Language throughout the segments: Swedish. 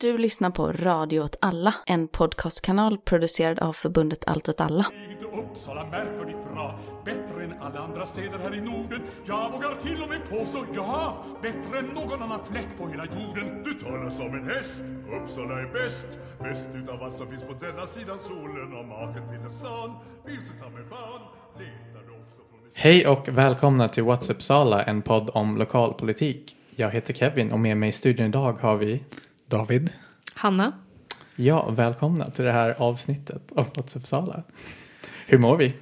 Du lyssnar på Radio åt alla, en podcastkanal producerad av förbundet Allt åt alla. Uppsala märkvärdigt bra, bättre än alla andra städer här i Norden. Jag vågar till och med påstå, ja, bättre än någon annan fläck på hela jorden. Du talar som en häst, Uppsala är bäst. Bäst utav allt som finns på denna sidan solen och maken till en stan. Vilse ta mig fan, letar du också från Hej och välkomna till What's Uppsala, en podd om lokalpolitik. Jag heter Kevin och med mig i studion idag har vi David. Hanna? Ja, välkomna till det här avsnittet av What's Uppsala. Hur mår vi?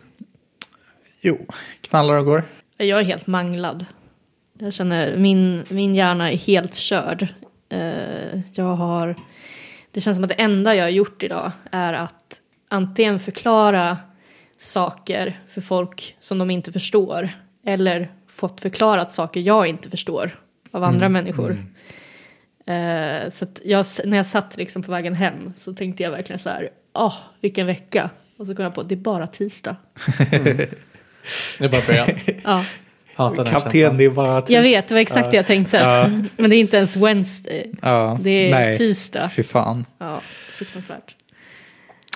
Jo, knallar och går. Jag är helt manglad. Jag känner min, min hjärna är helt körd. Eh, jag har, det känns som att det enda jag har gjort idag är att antingen förklara saker för folk som de inte förstår eller fått förklarat saker jag inte förstår av andra människor. Eh, så att jag, när jag satt liksom på vägen hem så tänkte jag verkligen så här, åh, vilken vecka. Och så kom jag på, det är bara tisdag. Det är bara början. Ja. Hatar Kapten, känslan. det är bara Jag vet, det var exakt det jag tänkte. Men det är inte ens Wednesday. Det är nej, tisdag. fy fan. Ja, fruktansvärt.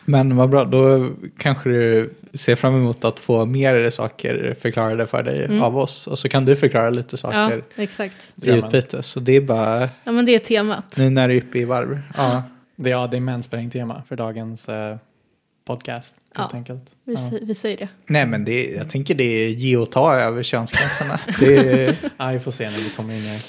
Men vad bra, då kanske du ser fram emot att få mer saker förklarade för dig av oss. Och så kan du förklara lite Ja, saker exakt. i utbyte. Så det är bara Ja, men det är temat. nu när du är uppe i varv. Ja. Det, ja, det är mansplaining-tema för dagens eh, podcast. Helt Ja. enkelt. Vi, Ja. vi säger det. Nej men det, jag tänker det är ge och ta över könsgränserna. Det är, Ja, vi får se när vi kommer in i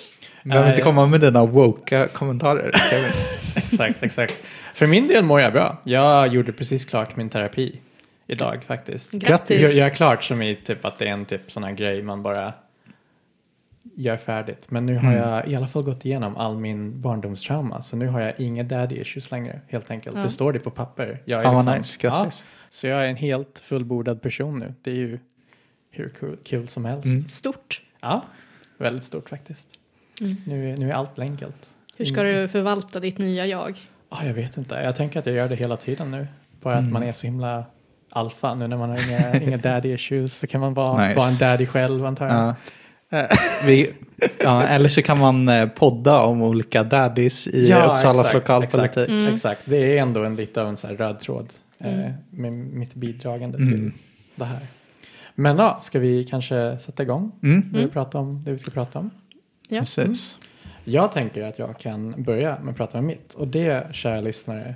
du behöver Nej. inte komma med dina woke kommentarer. Exakt, exakt. För min del mår jag bra. Jag gjorde precis klart min terapi idag faktiskt. Grattis. Jag, jag är klart som i typ att det är en typ sån här grej man bara gör färdigt. Men nu har Mm. jag i alla fall gått igenom all min barndomstrauma. Så nu har jag inga daddy issues längre helt enkelt. Ja. Det står det på papper. Jag är vad liksom- nice, grattis. Ja, så jag är en helt fullbordad person nu. Det är ju hur kul, kul som helst. Mm. Stort. Ja, väldigt stort faktiskt. Mm. Nu, är- nu är allt enkelt. Hur ska du förvalta ditt nya jag? Ja, jag vet inte. Jag tänker att jag gör det hela tiden nu. Bara att Mm. man är så himla alfa nu när man har inga, inga daddy issues så kan man vara, Nice. vara en daddy själv antar jag. Ja. Vi, ja, eller så kan man eh, podda om olika daddies i Ja, Uppsalas exakt, lokalpolitik. Exakt, Mm. exakt. Det är ändå en lite av en så här röd tråd eh, Mm. med mitt bidragande Mm. till det här. Men ja, ska vi kanske sätta igång Mm. att prata om det vi ska prata om? Ja. Precis. Jag tänker att jag kan börja med att prata om mitt och det, kära lyssnare,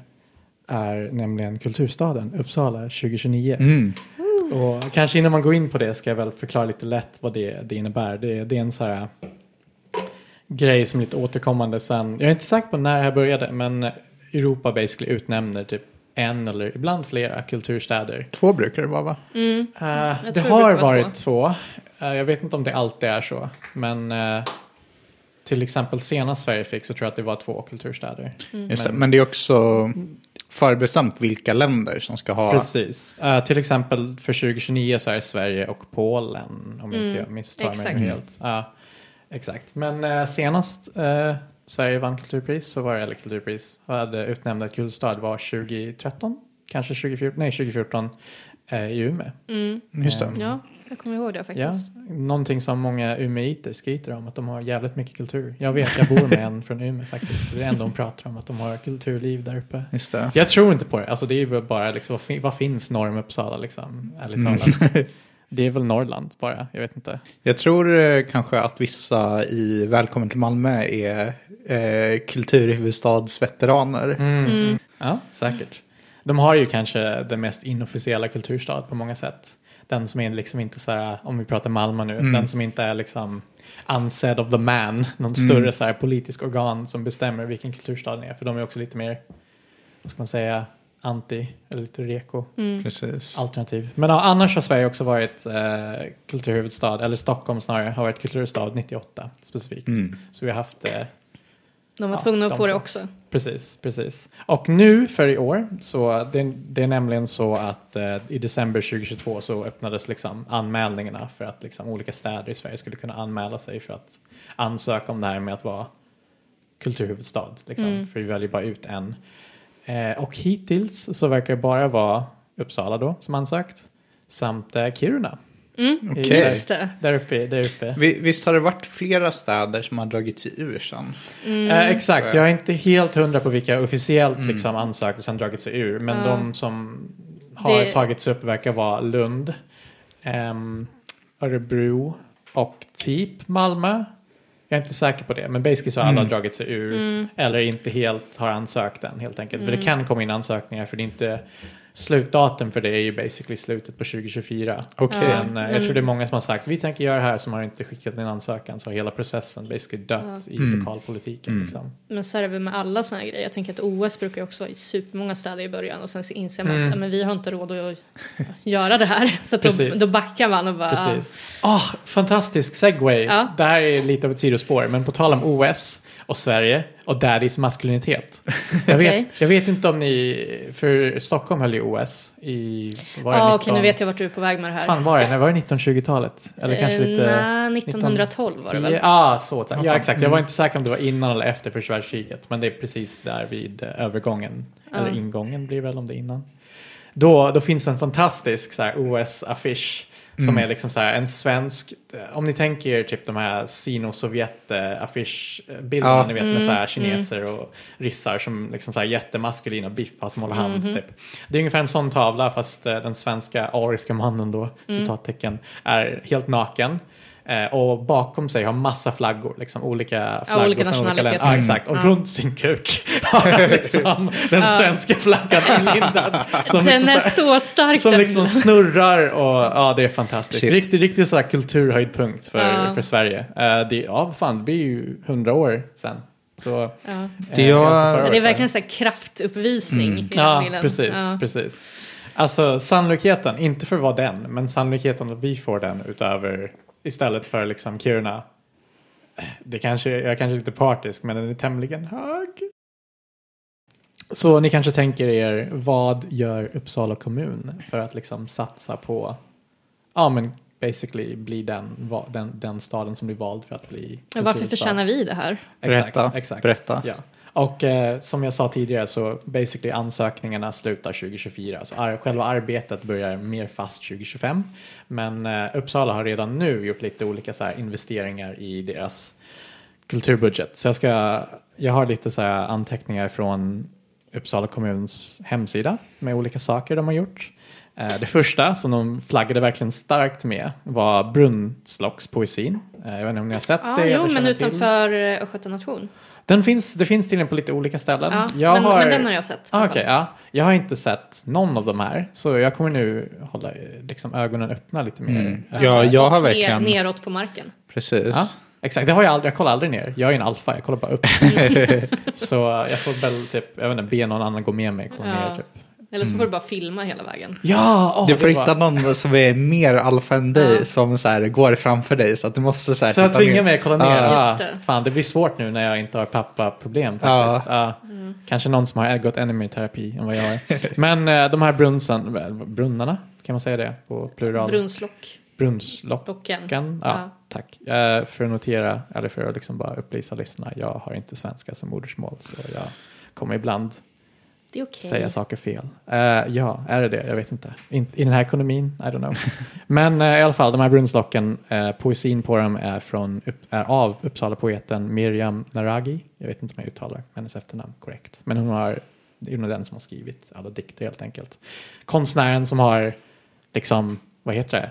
är nämligen Kulturstaden Uppsala 2029. Mm. Och kanske innan man går in på det ska jag väl förklara lite lätt vad det, det innebär. Det, det är en så här grej som är lite återkommande sen. Jag är inte säker på när det här började men Europa basically utnämner typ en eller ibland flera kulturstäder. Två brukar det vara va? Mm. Jag det har varit två. Eh, jag vet inte om det alltid är så. Men eh, till exempel senast Sverige fick så tror jag att det var två kulturstäder. Just det. Men- Men det är också förbestämt vilka länder som ska ha. Precis. Eh, till exempel för 2029 så är Sverige och Polen om Mm, inte jag misstar exakt. mig helt. Ja, exakt. Men eh, senast eh, Sverige vann kulturpris så var det, eller kulturpris, hade utnämnda kulturstad var 2013, kanske 2014, nej 2014 eh, i Umeå. Mm. Just det. Ja, jag kommer ihåg det Ja, faktiskt. någonting som många umeiter skryter om att de har jävligt mycket kultur. Jag vet, jag bor med en från Umeå faktiskt. Det är det enda de pratar om, att de har kulturliv där uppe. Just det. Jag tror inte på det. Alltså det är väl bara liksom, vad, fin- vad finns norr om Uppsala liksom? Ärligt Mm. talat. Det är väl Norrland bara, jag vet inte. Jag tror eh, kanske att vissa i Välkommen till Malmö är eh, kulturhuvudstadsveteraner. Mm. Ja, säkert. De har ju kanske den mest inofficiella kulturstad på många sätt. Den som är liksom inte så här, om vi pratar Malmö nu, Mm. den som inte är liksom unsaid of the man, någon Mm. större så här politisk organ som bestämmer vilken kulturstad det är. För de är också lite mer, vad ska man säga, anti, eller lite reko. Mm. Precis. alternativ. Men ja, annars har Sverige också varit eh, kulturhuvudstad, eller Stockholm snarare, har varit kulturhuvudstad 98 specifikt. Mm. Så vi har haft, eh, De var Ja, tvungna att få det också. precis, precis. Och nu för i år, så det, det är nämligen så att eh, i december 2022 så öppnades liksom anmälningarna för att liksom olika städer i Sverige skulle kunna anmäla sig för att ansöka om det här med att vara kulturhuvudstad. Liksom, Mm. För vi väljer bara ut en. Eh, och hittills så verkar det bara vara Uppsala då som ansökt samt eh, Kiruna. Okej. Just det. Där uppe, där uppe. Vi- Visst har det varit flera städer som har dragit sig ur sen? Eh, exakt, jag är inte helt hundra på vilka officiellt Mm. liksom ansökt och sen dragit sig ur. Men Ja. de som har Det- tagits upp verkar vara Lund, ehm, Örebro och typ Malmö. Jag är inte säker på det, men basically så har alla Mm. dragit sig ur. Mm. Eller inte helt har ansökt än helt enkelt. För det kan komma in ansökningar för det är inte slutdatum för det är ju basically slutet på 2024. Okej. Ja. Men eh, jag tror det är många som har sagt vi tänker göra det här som har inte skickat in ansökan så har hela processen basically dött i Mm. lokalpolitiken. Mm. Liksom. Men så är det väl med alla såna här grejer. Jag tänker att OS brukar ju också vara i supermånga städer i början och sen så inser man Mm. att ja, men vi har inte råd att göra det här. Så då, då backar man och bara... Precis. Ah, fantastisk segway. Ja. Det här är lite av ett sidospår, men på tal om OS och Sverige och daddys maskulinitet. Jag vet, Okej. jag vet inte om ni, för Stockholm höll ju OS i, var det Ja, 19, okej, nu vet jag vart du är på väg med det här. fan var det? När var det 1920-talet? Eller kanske Eh, lite... Nej, 1912 var det väl? Ja, ah, så. Ja, exakt. Jag var inte säker om det var innan eller efter första världskriget. Men det är precis där vid eh, övergången. Ja. Eller ingången blir väl om det är innan. Då, då finns en fantastisk OS-affisch. Som Mm. är liksom så här, en svensk, om ni tänker er typ de här sino-sovjet-affischbilderna, Ja. ni vet Mm, med så här kineser och ryssar som liksom så här jättemaskulina och biffa som håller hand Mhm. typ. Det är ungefär en sån tavla fast eh, den svenska ariska mannen då, Mm. citattecken, är helt naken. Eh, och bakom sig har massa flaggor, liksom olika flaggor olika från olika nationaliteter. länder. Ja, exakt. Och Ja. runt sin kuk har liksom den Ja. svenska flaggan inlindad. Som Den liksom är så här- så stark som den liksom snurrar och ja, det är fantastiskt. Shit. Riktigt, riktigt så här kulturhöjdpunkt för, Ja. för Sverige. Eh, det, ja, fan, det blir ju hundra år sen. Så, Ja. eh, Det jag- Men det är verkligen en kraftuppvisning Mm. Ja, bilden. precis, Ja. precis. Alltså sannolikheten, inte för att vara den, men sannolikheten att vi får den utöver istället för liksom Kiruna. Det kanske, jag är kanske lite partisk, men den är tämligen hög. Så ni kanske tänker er, vad gör Uppsala kommun för att liksom satsa på, ja men basically bli den, den, den staden som blir vald för att bli varför förtjänar vi det här? Berätta, Exakt, exakt. berätta. Ja. Och eh, som jag sa tidigare så basically ansökningarna slutar 2024. Så ar- själva arbetet börjar mer fast 2025. Men eh, Uppsala har redan nu gjort lite olika så här, investeringar i deras kulturbudget. Så jag, ska, jag har lite så här, anteckningar från Uppsala kommuns hemsida med olika saker de har gjort. Eh, det första som de flaggade verkligen starkt med var Brunnslockspoesin. Eh, jag vet inte om ni har sett Ja, det? jo, men utanför eh, Östgöta nation. Den finns, det finns tydligen på lite olika ställen. Ja, jag men, har, men den har jag sett. Ah, fall. ja. Jag har inte sett någon av de här. Så jag kommer nu hålla liksom, ögonen öppna lite mer. Mm. Eh, Ja, jag har Och verkligen... Ner, neråt på marken. Precis. Ja, exakt, det har jag aldrig. Jag kollar aldrig ner. Jag är en alfa, jag kollar bara upp. så jag får väl typ, jag vet inte, be någon annan gå med mig. Kolla Ja. ner typ. Eller så får du bara filma hela vägen. Ja, åh, Du får hitta var- någon som är mer alfa än dig Ja. som så här, går framför dig så att du måste så här, Så jag tvingar ner. mig att kolla ner. Ja. Just Ja, det. fan, det blir svårt nu när jag inte har pappa-problem Ja. faktiskt. Ja. Kanske någon som har gått ännu mer terapi än vad jag har. Men eh, de här brunsen, brunnarna, kan man säga det på plural? Brunnslock. Brunnslock. Docken. Kan? Ja, Ja. tack. Eh, för att notera, eller för att liksom bara upplysa lyssnarna, jag har inte svenska som modersmål så jag kommer ibland Det är okej. säga saker fel. Eh, ja, är det det? Jag vet inte. In, I den här ekonomin? I don't know. Men eh, i alla fall, de här brunnslocken, eh, poesin på dem är, från, upp, är av Uppsala-poeten Miriam Naragi. Jag vet inte om jag uttalar hennes efternamn korrekt. Men hon har, det är den som har skrivit alla dikter helt enkelt. Konstnären som har, liksom, vad heter det?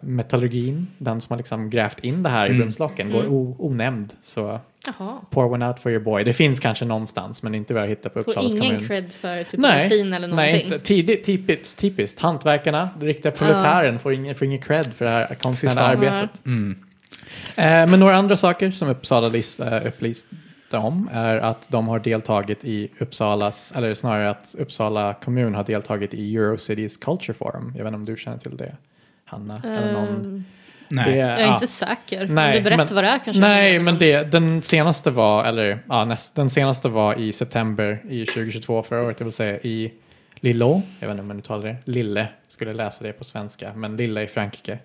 Metallurgin, den som har liksom grävt in det här i Mm. brunnslocken, går o, onämnd. Så Jaha. pour one out for your boy. Det finns kanske någonstans, men inte vad jag hittar på Får Uppsalas ingen kommun. cred för typ Nej, fin eller någonting? Nej, inte. Tidigt, typiskt, typiskt. Hantverkarna, den riktiga proletären får ingen, får ingen cred för det här konstnärliga arbetet. Mm. Eh, men några andra saker som Uppsala list, eh, upplyste om är att de har deltagit i Uppsalas, eller snarare att Uppsala kommun har deltagit i Eurocities Culture Forum. Jag vet inte om du känner till det, Hanna? eller någon. Nej. Det- jag är ja. inte säker. Nej, Om du berättar men- vad det är kanske. Nej, men det, den senaste var, eller ja, näst, den senaste var i september i 2022 förra året, det vill säga i Lillo, jag vet inte om man uttalar det, Lille, skulle läsa det på svenska, men Lille i Frankrike,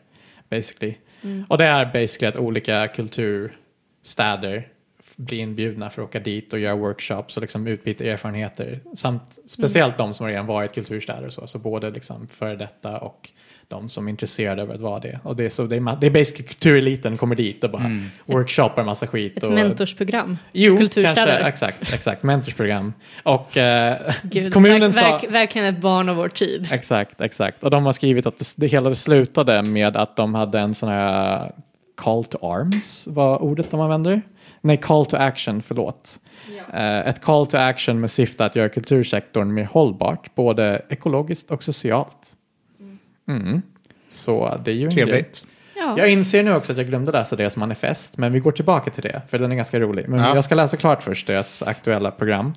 basically. Mm. Och det är basically att olika kulturstäder bli inbjudna för att åka dit och göra workshops och liksom utbyta erfarenheter. Samt speciellt de som redan varit kulturstäder och så, så både liksom före detta och de som är intresserade av att vara det. Och det är, så, det är, det är basically kultureliten kommer dit och bara workshoppar massa skit. Ett och, mentorsprogram. Jo, kanske, exakt, exakt, mentorsprogram. Och eh, Gud, kommunen verk, sa... verk, verkligen ett barn av vår tid. Exakt, exakt. Och de har skrivit att det, det hela slutade med att de hade en sån här call to arms, var ordet de använder. Nej, call to action, förlåt. Eh, ett call to action med syfte att göra kultursektorn mer hållbart, både ekologiskt och socialt. Mm. Så det är ju. Trevligt. Ja. Jag inser nu också att jag glömde läsa deras manifest, men vi går tillbaka till det, för den är ganska rolig. Men Ja. jag ska läsa klart först deras aktuella program.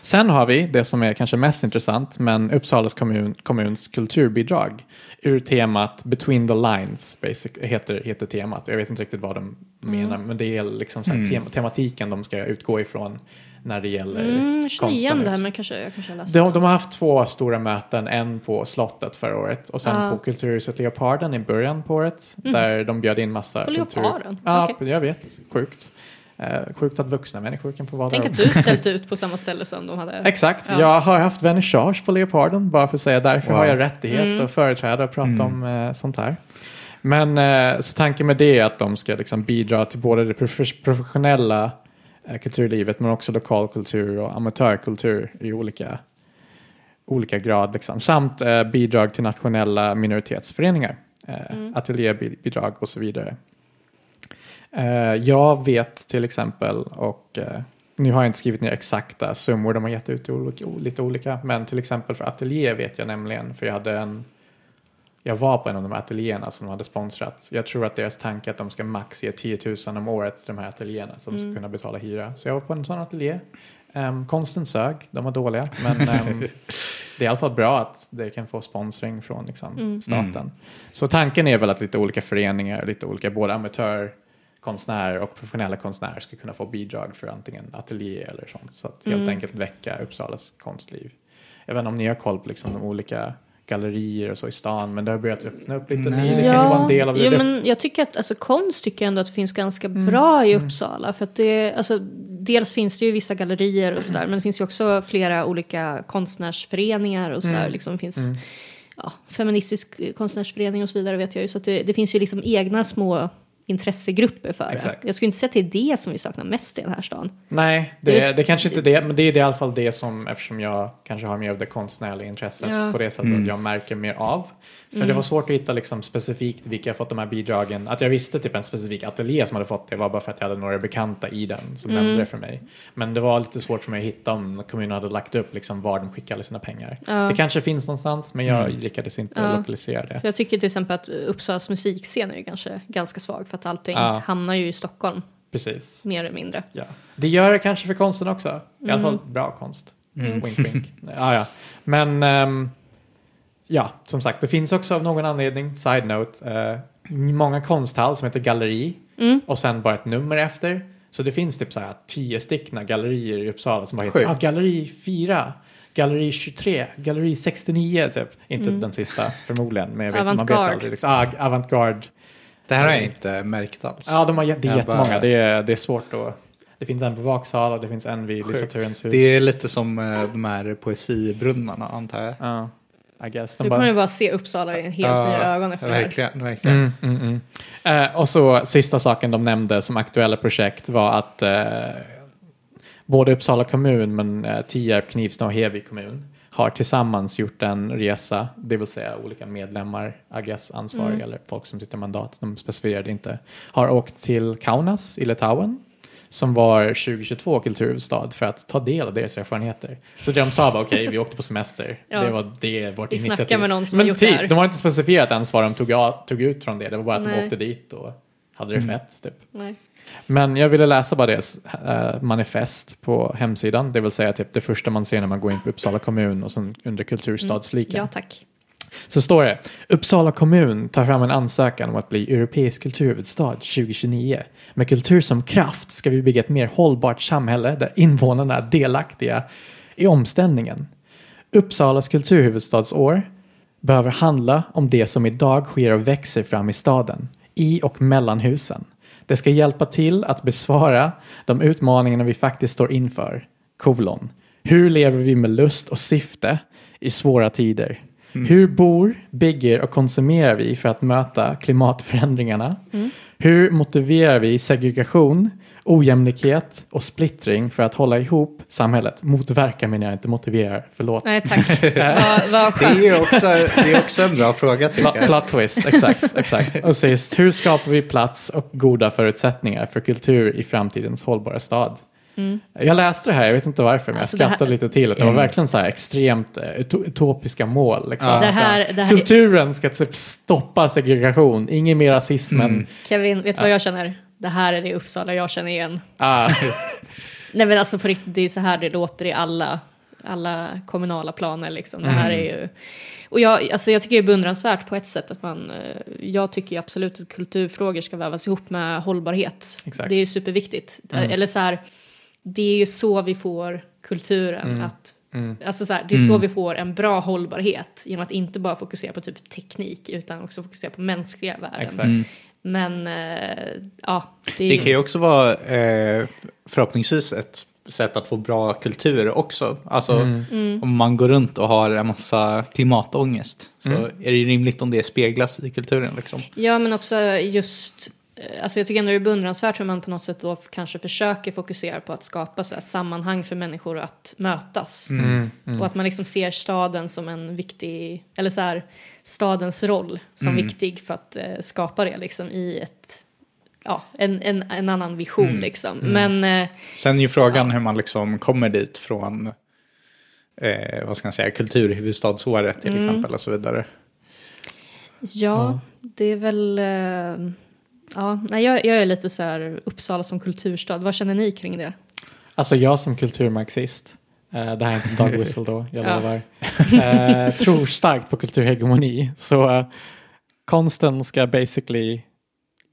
Sen har vi det som är kanske mest intressant, men Uppsalas kommun, kommuns kulturbidrag ur temat Between the Lines, basic, heter, heter temat. Jag vet inte riktigt vad de menar, men det är liksom så här tem, tematiken de ska utgå ifrån när det gäller Mm, känner igen konsten. det här men kanske jag kanske läst De, de har haft två stora möten, en på slottet förra året och sen Ja. på Kulturhuset Leoparden i början på året. Där de bjöd in massa På kultur... Leoparden? Ja, Okej. jag vet. Sjukt. Eh, sjukt att vuxna människor kan få vara Tänk där. att du ställt ut på samma ställe som de hade. Exakt, Ja. jag har haft vernissage på Leoparden bara för att säga därför Wow. har jag rättighet Mm. att företräda och prata Mm. om eh, sånt här. Men eh, så tanken med det är att de ska liksom bidra till både det profe- professionella eh, kulturlivet men också lokalkultur och amatörkultur i olika, olika grad. Liksom. Samt eh, bidrag till nationella minoritetsföreningar, eh, Mm. ateljébidrag och så vidare. Eh, jag vet till exempel, och eh, nu har jag inte skrivit ner exakta summor de har gett ut olika, lite olika, men till exempel för ateljé vet jag nämligen, för jag hade en jag var på en av de här ateljéerna som de hade sponsrat. Jag tror att deras tanke är att de ska max ge 10 000 om året till de här ateljéerna så de ska kunna betala hyra. Så jag var på en sån ateljé. Um, konsten sög, de var dåliga, men ehm, det är i alla fall bra att det kan få sponsring från liksom, staten. Så tanken är väl att lite olika föreningar, lite olika, både amatörkonstnärer och professionella konstnärer ska kunna få bidrag för antingen ateljé eller sånt. Så att helt enkelt väcka Uppsalas konstliv. Inte om ni har koll på liksom, de olika gallerier och så i stan, men det har börjat öppna upp lite. Nej. Det kan ju vara en del av det. ja, men jag tycker att alltså, konst tycker jag ändå att det finns ganska Mm. bra i Uppsala. För att det, alltså, dels finns det ju vissa gallerier och sådär, men det finns ju också flera olika konstnärsföreningar och Mm. sådär. Liksom, det finns ja, feministisk konstnärsförening och så vidare vet jag ju. Så att det, det finns ju liksom egna små intressegrupper för Exakt. det. Jag skulle inte säga att det är det som vi saknar mest i den här stan. Nej, det, Det- det, är kanske inte det, men det är i alla fall det som, eftersom jag kanske har mer av det konstnärliga intresset Ja. på det sättet att jag märker mer av. För det var svårt att hitta liksom specifikt vilka har fått de här bidragen. Att jag visste typ en specifik ateljé som hade fått det var bara för att jag hade några bekanta i den som nämnde det för mig. Men det var lite svårt för mig att hitta om kommunen hade lagt upp liksom var de skickade sina pengar. Ja. Det kanske finns någonstans, men jag lyckades inte Ja. lokalisera det. Jag tycker till exempel att Uppsalas musikscen är ju kanske ganska svag för att allting Ja. hamnar ju i Stockholm Precis. mer eller mindre. Ja. Det gör det kanske för konsten också. I alla Mm. fall bra konst. Wink wink. ja, ja. Men ehm, ja, som sagt, det finns också av någon anledning, side note, eh, många konsthall som heter galleri Mm. och sen bara ett nummer efter. Så det finns typ så här tio styckna gallerier i Uppsala som bara heter ah, galleri 4, galleri 23, galleri 69 typ. Inte den sista förmodligen, men jag vet, man vet aldrig. Liksom. Ah, avantgarde. Det här har jag inte märkt alls. Ja, de har, det är Jag jättemånga. bara- Det, är, det är svårt att... Det finns en på Vaksala, det finns en vid Sjukt. Litteraturens hus. Det är lite som eh, de här poesibrunnarna antar jag. Ja, I guess. De Du bara- kommer ju bara se Uppsala i en helt Ja, nya ögon efter det här. Verkligen, verkligen. Mm, mm, mm. Eh, och så sista saken de nämnde som aktuella projekt var att eh, både Uppsala kommun men eh, Tierp, Knivsta och Heby kommun har tillsammans gjort en resa, det vill säga olika medlemmar, I guess ansvariga eller folk som sitter i mandat, de specificerade inte, har åkt till Kaunas i Litauen som var 2022 kulturhuvudstad för att ta del av deras erfarenheter. Så de sa bara okej, vi åkte på semester. Ja. Det var det vårt Vi snackar initiativ. med någon som Men har gjort typ, det här. de har inte specifierat ens vad de tog, tog ut från det. Det var bara att de Nej. åkte dit och hade det fett. Typ. Nej. Men jag ville läsa bara deras eh, manifest på hemsidan. Det vill säga typ det första man ser när man går in på Uppsala kommun och sen under kulturstadsfliken. Ja tack. Så står det Uppsala kommun tar fram en ansökan om att bli europeisk kulturhuvudstad 2029. Med kultur som kraft ska vi bygga ett mer hållbart samhälle där invånarna är delaktiga i omställningen. Uppsalas kulturhuvudstadsår behöver handla om det som idag sker och växer fram i staden, i och mellan husen. Det ska hjälpa till att besvara de utmaningarna vi faktiskt står inför. Kolon. Hur lever vi med lust och syfte i svåra tider? Hur bor, bygger och konsumerar vi för att möta klimatförändringarna? Hur motiverar vi segregation, ojämlikhet och splittring för att hålla ihop samhället? Motverka menar jag inte, motiverar, förlåt. Nej tack, vad, vad skönt. Det är också, det är också en bra fråga tycker jag. plot twist, exakt, exakt. Och sist, hur skapar vi plats och goda förutsättningar för kultur i framtidens hållbara stad? Jag läste det här, jag vet inte varför, men Mm. Alltså, jag det här- skrattade lite till. att Det var verkligen så här extremt eh, uto- utopiska mål. Liksom. Det här- det här- Kulturen ska typ stoppa segregation, ingen mer rasism än... Mm. Kevin, vet du vad jag känner? Det här är det Uppsala jag känner igen. Ah, Nej men alltså på riktigt, det är så här det låter i alla, alla kommunala planer liksom. Det här är ju... Och jag, alltså jag tycker det är beundransvärt på ett sätt att man... eh, Jag tycker absolut att kulturfrågor ska vävas ihop med hållbarhet. Exakt. Det är ju superviktigt. Eller så här, det är ju så vi får kulturen att... Alltså så här, det är så vi får en bra hållbarhet genom att inte bara fokusera på typ teknik utan också fokusera på mänskliga värden. exakt. Men eh, ja, det Det kan ju också vara eh, förhoppningsvis ett sätt att få bra kultur också. Alltså Mm. om man går runt och har en massa klimatångest så är det ju rimligt om det speglas i kulturen liksom. Ja, men också just... eh, Alltså jag tycker ändå det är beundransvärt hur man på något sätt då kanske försöker fokusera på att skapa så här sammanhang för människor att mötas. Och att man liksom ser staden som en viktig, eller så här, stadens roll som viktig för att eh, skapa det liksom i ett, ja, en, en, en annan vision liksom. Men eh, Sen är ju frågan hur man liksom kommer dit från eh, vad ska man säga, kulturhuvudstadsåret till exempel och så vidare. ja, det är väl... Eh, ja, nej, jag, jag är lite så här Uppsala som kulturstad. Vad känner ni kring det? Alltså jag som kulturmarxist, eh, det här är inte dog whistle då, jag Ja. lovar, eh, tror starkt på kulturhegemoni. Så eh, konsten ska basically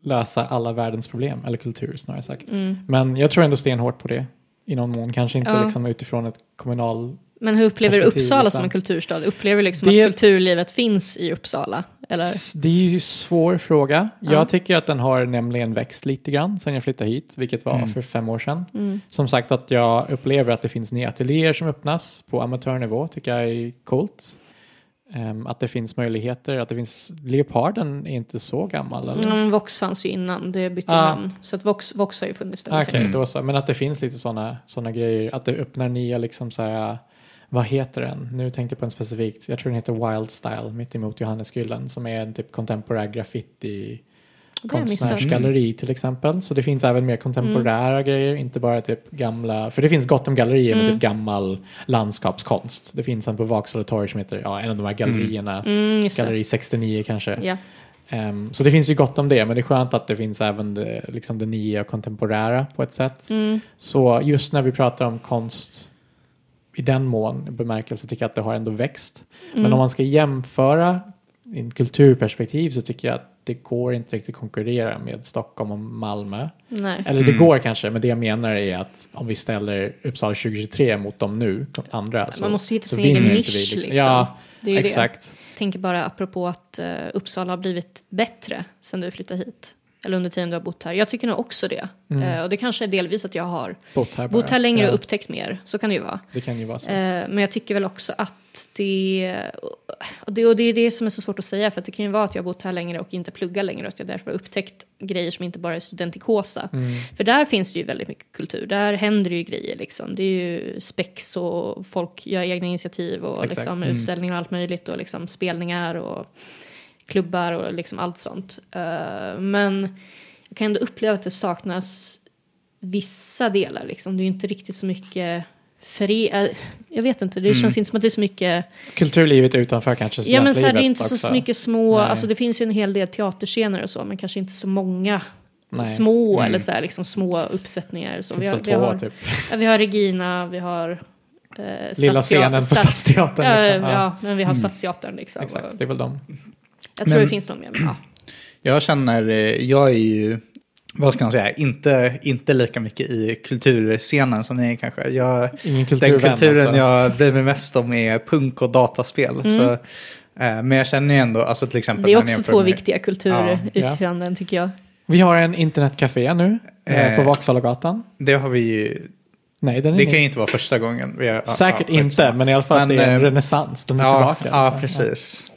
lösa alla världens problem, eller kultur snarare sagt. Men jag tror ändå stenhårt på det i någon mån, kanske inte Ja. liksom utifrån ett kommunal... Men hur upplever du Uppsala liksom. som en kulturstad? Upplever liksom Det- att kulturlivet finns i Uppsala? Eller? Det är ju en svår fråga. Ja. Jag tycker att den har nämligen växt lite grann sen jag flyttade hit, vilket var för fem år sedan. Mm. Som sagt att jag upplever att det finns nya ateljéer som öppnas på amatörnivå, tycker jag är coolt. Ehm, att det finns möjligheter, att det finns... Leoparden är inte så gammal eller? Mm, Vox fanns ju innan, det bytte Ah. namn. Så att Vox, Vox har ju funnits väldigt Okej, länge. då så. Men att det finns lite sådana såna grejer, att det öppnar nya liksom så här, vad heter den? Nu tänkte jag på en specifikt, jag tror den heter Wild Style mitt emot Johannesgyllen som är en typ contemporary graffiti konstnärsgalleri till exempel. Så det finns även mer kontemporära Mm. grejer, inte bara typ gamla, för det finns gott om gallerier med typ gammal landskapskonst. Det finns en på Vaksala torg som heter, ja, en av de här gallerierna, Mm, just det. galleri 69 kanske. Ja. Ehm, så det finns ju gott om det, men det är skönt att det finns även det, liksom det nya och kontemporära på ett sätt. Mm. Så just när vi pratar om konst i den mån bemärkelse tycker jag att det har ändå växt. Mm. Men om man ska jämföra i ett kulturperspektiv så tycker jag att det går inte riktigt konkurrera med Stockholm och Malmö. Nej. Eller det går kanske, men det jag menar är att om vi ställer Uppsala 2023 mot dem nu, andra, så, Man måste hitta sin egen nisch, vi. liksom. Ja, Det är ju det. exakt. Jag tänker bara apropå att uh, Uppsala har blivit bättre sen du flyttade hit. Eller under tiden du har bott här. Jag tycker nog också det. Eh, och det kanske är delvis att jag har Bott här, bott här längre Ja, och upptäckt mer. Så kan det ju vara. Det kan ju vara så. Eh, men jag tycker väl också att det och, det... och det är det som är så svårt att säga. För att det kan ju vara att jag har bott här längre och inte pluggar längre. Och att jag därför har upptäckt grejer som inte bara är studentikosa. Mm. För där finns det ju väldigt mycket kultur. Där händer det ju grejer liksom. Det är ju spex och folk gör egna initiativ och Exakt. liksom, utställningar och allt möjligt. Och liksom spelningar och klubbar och liksom allt sånt. Eh, men jag kan ändå uppleva att det saknas vissa delar. Liksom. Det är inte riktigt så mycket för Jag vet inte, det känns inte som att det är så mycket... Kulturlivet utanför kanske Ja men så här, det är inte så också. mycket små, Nej. alltså det finns ju en hel del teaterscener och så, men kanske inte så många Nej. små eller så här, liksom små uppsättningar. Så vi, har, vi, två har, typ. ja, vi har Regina, vi har eh, Lilla scenen på Stads- Stadsteatern. Ja, liksom. ja. men vi har Stadsteatern liksom. Exakt, det är väl de. Jag tror Men- det finns någon mer. Ja. Jag känner, eh, jag är ju, vad ska man säga, inte, inte lika mycket i kulturscenen som ni är kanske. Jag, Ingen den kulturvän. kulturen alltså. jag bryr mig mest om är punk och dataspel. Så, eh, men jag känner ju ändå, alltså till exempel. Det är också två med- viktiga kulturyttranden tycker jag. Vi har en internetcafé nu eh, på Eh. Vaksalagatan. Det har vi ju, Nej, den är det ny. kan ju inte vara första gången. Vi har, ja, Säkert ja, inte, men i alla fall att Men, det är en renässans. Den är Ja, tillbaka. ja, alltså. precis.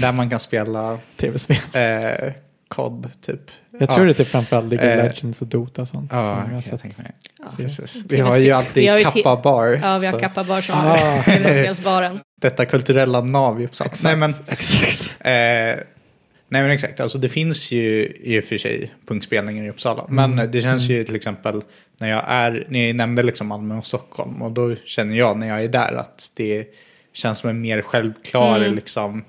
Där man kan spela Tv-spel. eh, COD typ. Jag tror ja. det är typ framförallt League of Eh, Legends och Dota och sånt. Ja, som jag tänka mig. Ja. Precis. Vi har ju alltid har ju Kappa Bar. Ja, vi har så Kappa Bar som Ah. tv-spelsbaren. Detta kulturella nav i Uppsala. Nej men, Exakt. eh, nej men exakt, alltså det finns ju i och för sig punktspelningar i Uppsala. Mm. Men det känns ju till exempel när jag är, ni nämnde liksom Malmö och Stockholm och då känner jag när jag är där att det känns som en mer självklar Mm. liksom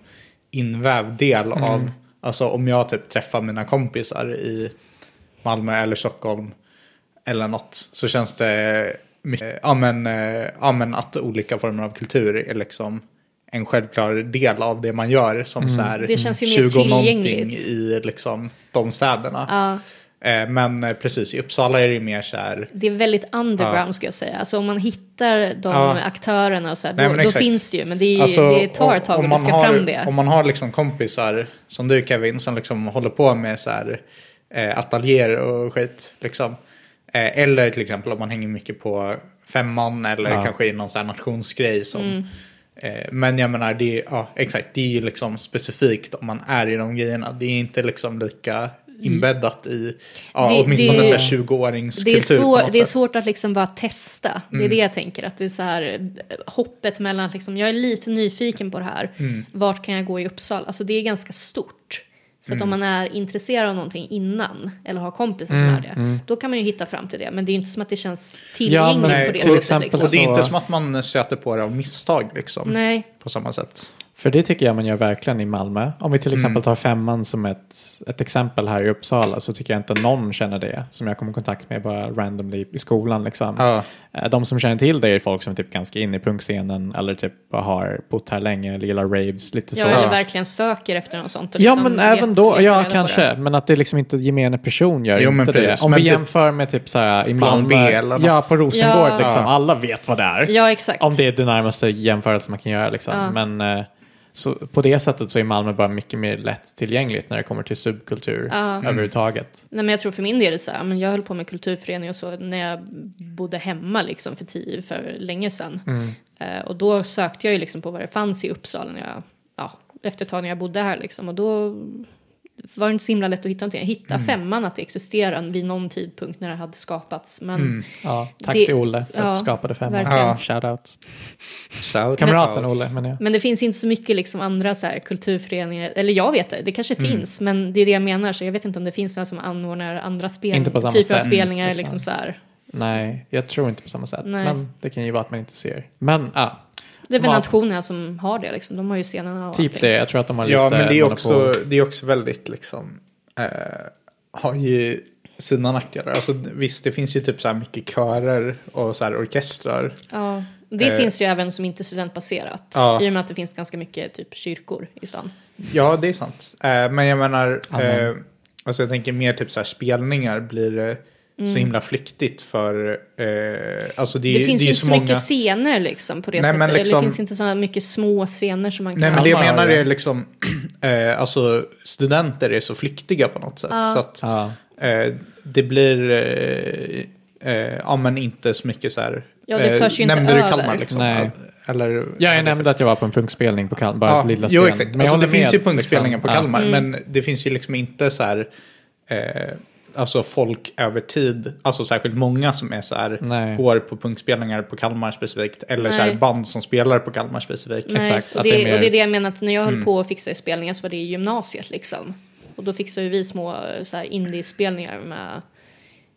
invävd del Mm. av, alltså om jag typ träffar mina kompisar i Malmö eller Stockholm eller något så känns det mycket, ja men, eh, ja men att olika former av kultur är liksom en självklar del av det man gör som så här Det känns ju mer 20 någonting i liksom de städerna. Ja, Men eh, precis, i Uppsala är det ju mer så här, det är väldigt underground Ja. ska jag säga. Alltså om man hittar de Ja. aktörerna och så här, Nej, då, men då finns det ju. Men det, är, Alltså, det tar ett tag om att man ska har, fram det. Om man har liksom kompisar som du Kevin som liksom håller på med så här eh, ateljéer och skit liksom. Eh, eller till exempel om man hänger mycket på femman eller Ja. kanske i någon sån här nationsgrej som Mm. eh, men jag menar, det är, ja, exakt, det är ju liksom specifikt om man är i de grejerna. Det är inte liksom lika inbäddat i, ja, Det- åtminstone det- så här 20-åringskultur. Det är, svår, det är svårt att liksom bara testa. Det Mm. är det jag tänker. Att det är så här, hoppet mellan, liksom, jag är lite nyfiken på det här. Mm. Vart kan jag gå i Uppsala? Alltså det är ganska stort. Så Mm. att om man är intresserad av någonting innan, eller har kompisar som Mm, är det, då kan man ju hitta fram till det. Men det är inte som att det känns Ja, tillgängligt men på det till sättet. exempel Liksom. Och det är inte Så- som att man stöter på det av misstag liksom. Nej, På samma sätt. För det tycker jag man gör verkligen i Malmö. Om vi till Mm. exempel tar femman som ett, ett exempel här i Uppsala så tycker jag inte någon känner det som jag kommer i kontakt med bara randomly i skolan. Liksom. Ja. Eh, De som känner till det är folk som är typ ganska inne i punkscenen eller typ har bott här länge eller gillar raves lite ja, så. eller verkligen söker efter något sånt. och Ja liksom men även vet- då, ja kanske, det. men att det liksom inte gemene person gör Jo, men inte precis. det. Om Men vi typ- jämför med typ så här i Malmö, eller ja på Rosengård Ja. liksom, alla vet vad det är. Ja, exakt. Om det är det närmaste jämförelse man kan göra liksom. Ja. Men eh, så på det sättet så är Malmö bara mycket mer lättillgängligt när det kommer till subkultur Ja. överhuvudtaget. Nej, men jag tror för min del är det så här, men jag höll på med kulturförening och så när jag bodde hemma liksom för, tio, för länge sedan. Mm. Eh, och då sökte jag ju liksom på vad det fanns i Uppsala när jag, ja, efter ett tag när jag bodde här liksom. Och då var det inte så himla lätt att hitta någonting. Jag hittade Mm. femman att det existerade vid någon tidpunkt när det hade skapats. Men Mm. Ja, tack Det- till Olle för att ja, du skapade femman. verkligen. Ja. Shoutout. Shout Kamraten out. Olle menar jag. Men det finns inte så mycket liksom andra så här kulturföreningar, eller jag vet det, det kanske Mm. finns, men det är det jag menar, så jag vet inte om det finns några som anordnar andra spel, Inte på samma typer av sätt, spelningar. liksom. Liksom så här. Nej, jag tror inte på samma sätt. Nej. Men det kan ju vara att man inte ser. Men ja, Det är väl nationerna som har det, liksom. de har ju scenerna och typ allting. det. Jag tror att de har Ja, lite men det är, också, det är också väldigt liksom, eh, har ju sina nackdelar. Alltså, visst, det finns ju typ så här mycket körer och så här orkestrar. Ja, det Eh. finns ju även som inte är studentbaserat, Ja. i och med att det finns ganska mycket typ kyrkor i stan. Ja, det är sant. Eh, men jag menar, eh, alltså jag tänker mer typ så här spelningar blir det så himla flyktigt för, eh, alltså det, är Det, ju- finns det ju inte så så många. mycket scener liksom på det Nej, sättet, men eller liksom- det finns inte så mycket små scener som man kan... Nej, men det jag menar är liksom, eh, alltså studenter är så flyktiga på något sätt. Ja. Så att Ja. eh, det blir, eh, eh, ja men inte så mycket så här. Ja, det förs ju inte nämnde du över. Kalmar liksom? Nej. Eller, Ja, jag nämnde att jag var på en punkspelning på Kalmar, bara Ja, för lilla jo, scen. exakt. Men alltså, det finns ju med, punktspelningar liksom. på Kalmar, Mm. men det finns ju liksom inte så här, eh, alltså folk över tid, alltså särskilt många som är så här, Nej. går på punkspelningar på Kalmar specifikt, eller så här band som spelar på Kalmar specifikt. Nej, Exakt, och, det, det är mer- och det är det jag menar att när jag höll Mm. på att fixa i spelningar så var det i gymnasiet liksom. Och då fixade vi små så här, indie-spelningar med,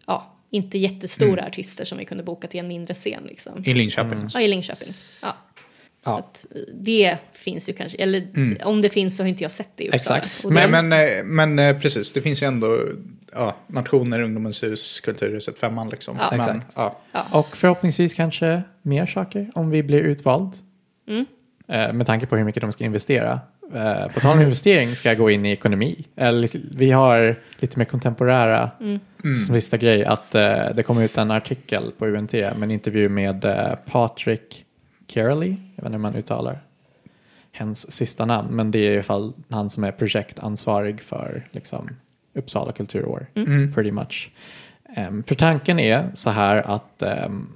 ja, inte jättestora Mm. artister som vi kunde boka till en mindre scen liksom. I Linköping. Mm. Ja, i Linköping. Ja. Ja. Så att eh, det finns ju kanske, eller om det finns så har inte jag sett det i Uppsala. Exakt. Det- men, eh, men eh, precis, det finns ju ändå ja, Nationer, Ungdomens hus, Kulturhuset, Femman liksom. Ja. men, Exakt. Ja. Och förhoppningsvis kanske mer saker om vi blir utvald. Mm. Eh, med tanke på hur mycket de ska investera. Eh, på tal om investering ska jag gå in i ekonomi. Eller, lite- vi har lite mer kontemporära Mm. som sista grej att eh, det kommer ut en artikel på UNT med en intervju med eh, Patrick Carely, jag vet inte hur man uttalar hens sista namn, men det är i alla fall han som är projektansvarig för liksom, Uppsala kulturår. Mm. Pretty much. Um, för tanken är så här att ehm,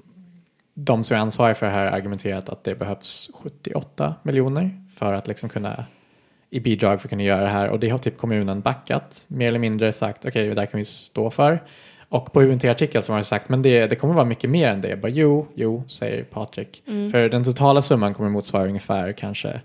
de som är ansvariga för det här har argumenterat att det behövs 78 miljoner för att liksom kunna i bidrag för att kunna göra det här och det har typ kommunen backat mer eller mindre sagt okej det där kan vi stå för och på UNT-artikeln som har sagt men det, det kommer vara mycket mer än det. Jag bara, jo, jo, säger Patrik. För den totala summan kommer motsvara ungefär kanske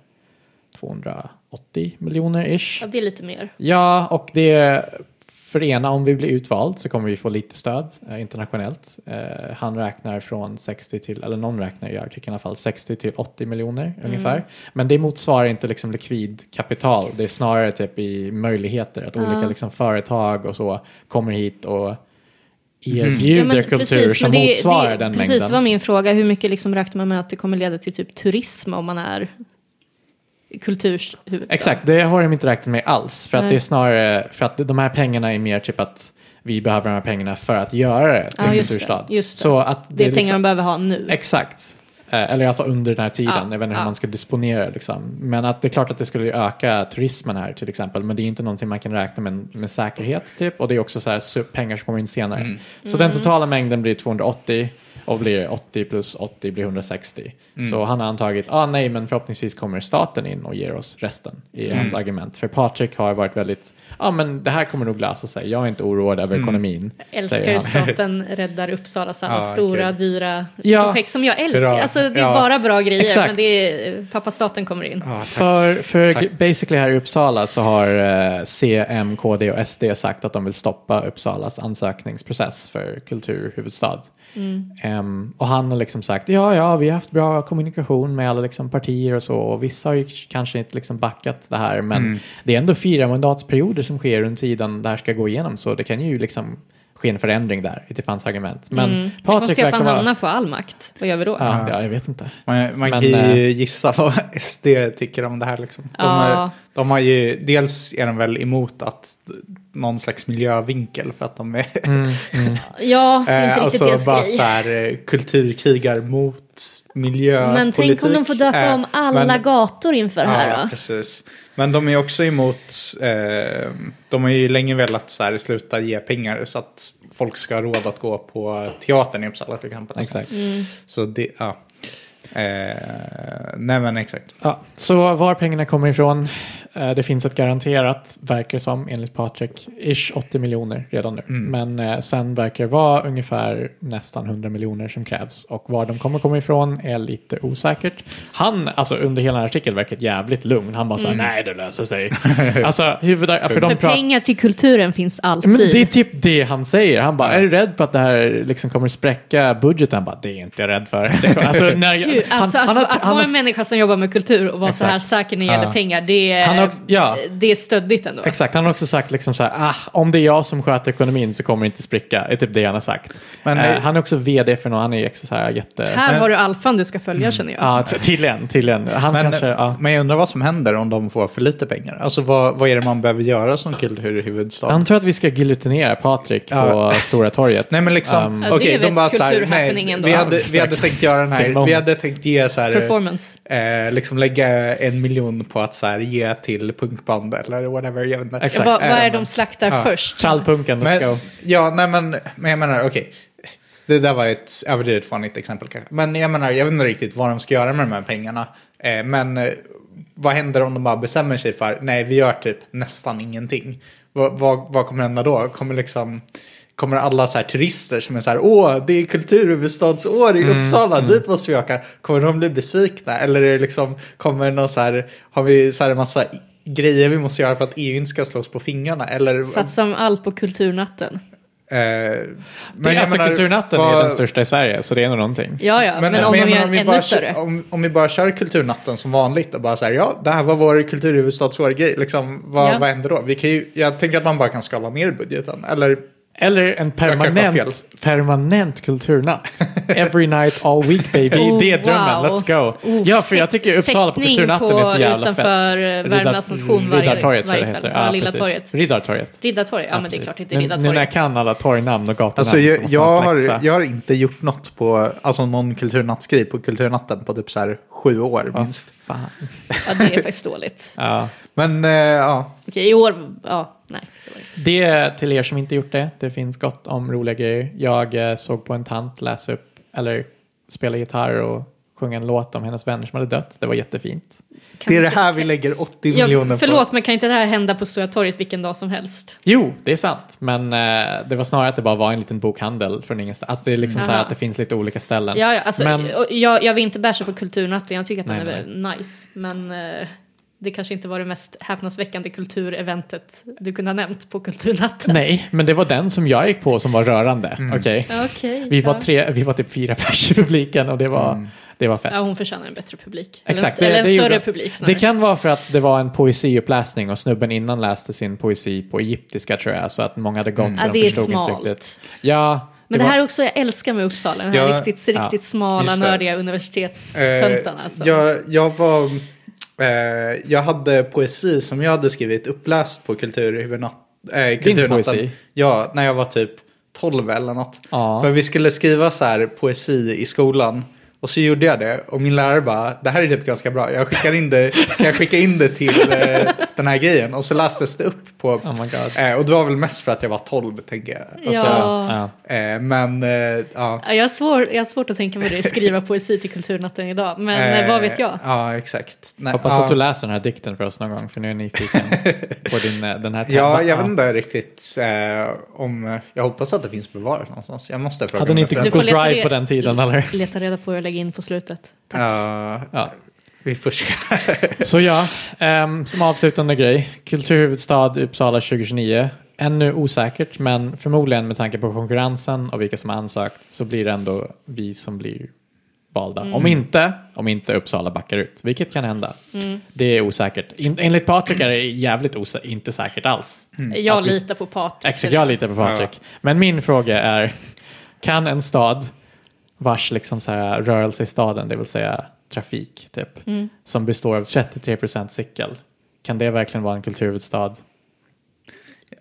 280 miljoner ish. Ja, det är lite mer. Ja, och det för ena, om vi blir utvald så kommer vi få lite stöd eh, internationellt. Eh, han räknar från 60 till, eller någon räknar i artikeln i alla fall, 60 till 80 miljoner ungefär. Men det motsvarar inte liksom likvid kapital, det är snarare typ i möjligheter att olika liksom företag och så kommer hit och erbjuder kultur som men det- motsvarar det, den Precis, mängden. det var min fråga. Hur mycket liksom räknar man med att det kommer leda till typ turism om man är kulturhuvudstad? Exakt, det har de inte räknat med alls. För att det är snarare, för att de här pengarna är mer typ att vi behöver de här pengarna för att göra det till Ja, en det, kulturstad. det. Så att Det är pengar liksom- de behöver ha nu. Exakt. Eh, Eller i alla fall under den här tiden. Ja, jag vet inte hur ja. man ska disponera liksom. Men att det är klart att det skulle öka turismen här till exempel. Men det är inte någonting man kan räkna med med säkerhet typ. Och det är också så här pengar som kommer in senare. Mm. Så den totala mängden blir 280 och blir 80 plus 80 blir 160. Så han har antagit, ah, nej men förhoppningsvis kommer staten in och ger oss resten i hans argument. För Patrik har varit väldigt, ja ah, men det här kommer nog lösa sig. Jag är inte oroad över ekonomin. Jag älskar han. staten räddar Uppsala så alla Ja, stora kul. dyra Ja. projekt som jag älskar. Bra. Alltså det är Ja. bara bra grejer Exakt. men det är pappa staten kommer in. Tack. För, för Tack. basically här i Uppsala så har eh, C, M, KD och SD sagt att de vill stoppa Uppsalas ansökningsprocess för kulturhuvudstad. Em, och han har liksom sagt ja, ja, vi har haft bra kommunikation med alla liksom, partier och så och vissa har ju kanske inte liksom backat det här men det är ändå fyra mandatsperioder som sker under tiden det här ska gå igenom så det kan ju liksom ske en förändring där i typ hans argument. Men Mm. Tänk om Patrik Stefan vara... Hanna får all makt. Vad gör vi då? Ja, ja, jag vet inte. Man, man Men, kan ju eh, gissa vad SD tycker om det här. Liksom. De, Ja. är, de har ju, dels är de väl emot att någon slags miljövinkel för att de är Mm, Ja, det är inte eh, riktigt alltså bara grej. så här eh, kulturkrigar mot miljöpolitik. Men tänk om de får döpa Eh, om alla men- gator inför det här Ja, då? precis. Men de är också emot, eh, de har ju länge velat så här, sluta ge pengar så att folk ska ha råd att gå på teatern i Uppsala till exempel. Exakt. Mm. Så det, ja. Eh, nej men exakt. Ja, så var pengarna kommer ifrån, det finns ett garanterat, verkar som, enligt Patrik, ish 80 miljoner redan nu. Men eh, sen verkar det vara ungefär nästan 100 miljoner som krävs. Och var de kommer komma ifrån är lite osäkert. Han, alltså under hela artikeln, verkar jävligt lugn. Han bara såhär, nej det löser sig. alltså, huvudar, för de För pengar till kulturen finns alltid. Men det är typ det han säger. Han bara, är du rädd på att det här liksom kommer spräcka budgeten? Han bara, det är inte jag rädd för. Alltså, när Gud, alltså, han, att, han, att han, vara en människa som jobbar med kultur och vara så här säker när det gäller pengar, det är, Han har också- ja. det är stöddigt ändå. Exakt, han har också sagt liksom så här, ah, om det är jag som sköter ekonomin så kommer det inte spricka. Det är typ det han har sagt. Men, Eh, eh, han är också vd för någon, han är också så här jätte... Här Men- har du alfan du ska följa känner jag. Ja, tydligen, tydligen. Han Men, kanske, ja. men jag undrar vad som händer om de får för lite pengar. Alltså vad, vad är det man behöver göra som kulturhuvudstad? Han tror att vi ska giljotinera Patrik på Ja. Stora torget. Nej men liksom, Um, Ja, okej, de bara så här, nej, vi hade, vi hade tänkt göra den här, vi hade tänkt ge så här, Performance. eh, liksom lägga en miljon på att så här, ge till punkband eller whatever. Jag vet inte. Exakt. Vad, vad är de slaktar ja. först? Trallpunken, let's Men, go. ja, nej men, men jag menar, okej. Det där var ett överdrivet fånigt exempel kanske. Men jag menar, jag vet inte riktigt vad de ska göra med de här pengarna. Eh, men eh, vad händer om de bara bestämmer sig för, nej vi gör typ nästan ingenting. Vad, vad, vad kommer hända då? Kommer liksom... Kommer alla så här turister som är så här, åh, det är kulturhuvudstadsår i Uppsala, dit måste vi åka. Kommer de bli besvikna? Eller är det liksom, kommer det någon så här, har vi så här en massa grejer vi måste göra för att EU inte ska slås på fingrarna? Eller, Satsa om allt på kulturnatten. Eh, Men jag alltså menar, Kulturnatten är vad- den största i Sverige, så det är nog någonting. Ja, ja, men, om jag de gör vi ännu bara, större. Om, om vi bara kör Kulturnatten som vanligt och bara så här, ja, det här var vår kulturhuvudstadsår-grej, liksom, vad, Ja. vad händer då? Vi kan ju, jag tänker att man bara kan skala ner budgeten, eller Eller en permanent, permanent kulturnatt. Every night, all week baby. Oh, det är drömmen, wow. let's go. Oh, ja, för jag tycker Uppsala på kulturnatten på- är så jävla fett. utanför, eh, Värmlands nation varje- Riddartorget varje kväll. Ja, Lilla precis. torget. Riddartorget. Riddartorget, ja, men det är klart det är Nu- Nu när jag Riddartorget. kan alla torgnamn och gatunamn Alltså, jag, jag, har, jag har inte gjort något på, alltså någon kulturnattskriv på Kulturnatten på typ så här sju år minst. fan. Ja, det är faktiskt dåligt. Ja. Men eh, ja, Okej, i år, ja, nej. det är till er som inte gjort det. Det finns gott om roliga grejer. Jag eh, såg på en tant läsa upp, eller spela gitarr och sjunga en låt om hennes vänner som hade dött. Det var jättefint. Kan Det är det här vi lägger 80 Ja, miljoner på. förlåt, men kan inte det här hända på Stora torget vilken dag som helst? Jo, det är sant. Men eh, det var snarare att det bara var en liten bokhandel från ingenstans. Alltså det är liksom så här att det finns lite olika ställen. Ja, ja alltså, Men- jag, jag vill inte basha på Kulturnatten, jag tycker att den Nej, är nice. Men eh, det kanske inte var det mest häpnadsväckande kultureventet du kunde ha nämnt på Kulturnatten. Nej, men det var den som jag gick på som var rörande. Okej. Ja, Okej. Vi var, ja. tre, vi var typ fyra pers i publiken och det var, det var fett. Ja, hon förtjänar en bättre publik. Eller Exakt, en, eller en det större gjorde- publik snarare. Det kan vara för att det var en poesiuppläsning och snubben innan läste sin poesi på egyptiska tror jag. Så att många hade gått Mm. så Ja, de det förstod inte riktigt. Ja, Men det, var- här är också, jag älskar med Uppsala, den här Ja, riktigt, ja. riktigt smala, Just det. nördiga universitetstöntarna. Eh, alltså. jag, jag var... Eh, jag hade poesi som jag hade skrivit uppläst på kulturhuvudnatt, eh, kulturnatten. poesi? Ja, när jag var typ 12 eller något. Ja. För vi skulle skriva så här poesi i skolan. Och så gjorde jag det och min lärare bara, det här är typ ganska bra. Jag skickar in det, kan jag skicka in det till eh, den här grejen? Och så lästes det upp på... Oh my god. Eh, och det var väl mest för att jag var 12 tänker jag. Alltså, Ja. Ja. eh, men eh, ja. Ja, jag, har svår, jag har svårt att tänka mig det, skriva poesi till Kulturnatten idag. Men eh, vad vet jag? Ja, exakt. Nej, Hoppas ja. att du läser den här dikten för oss någon gång för nu är jag nyfiken på din, eh, den här Ja, tävlan. jag vet inte riktigt eh, om... Jag hoppas att det finns bevarat någonstans. Jag måste fråga Hade ni inte Google Drive på den tiden eller? Leta reda på hur jag lägger in på slutet. Ja, Ja. vi får se. Så ja, ehm, som avslutande grej. Kulturhuvudstad Uppsala 2029. Ännu osäkert, men förmodligen med tanke på konkurrensen och vilka som har ansökt så blir det ändå vi som blir valda. Mm. Om inte, om inte Uppsala backar ut, vilket kan hända. Mm. Det är osäkert. In, enligt Patrik är det jävligt osä- inte säkert alls. Jag Att vi- litar på Patrik. Exakt, jag litar på Patrik. Men min fråga är, kan en stad vars liksom så här rörelse i staden, det vill säga trafik, typ, Mm. som består av 33% cykel, kan det verkligen vara en kulturhuvudstad?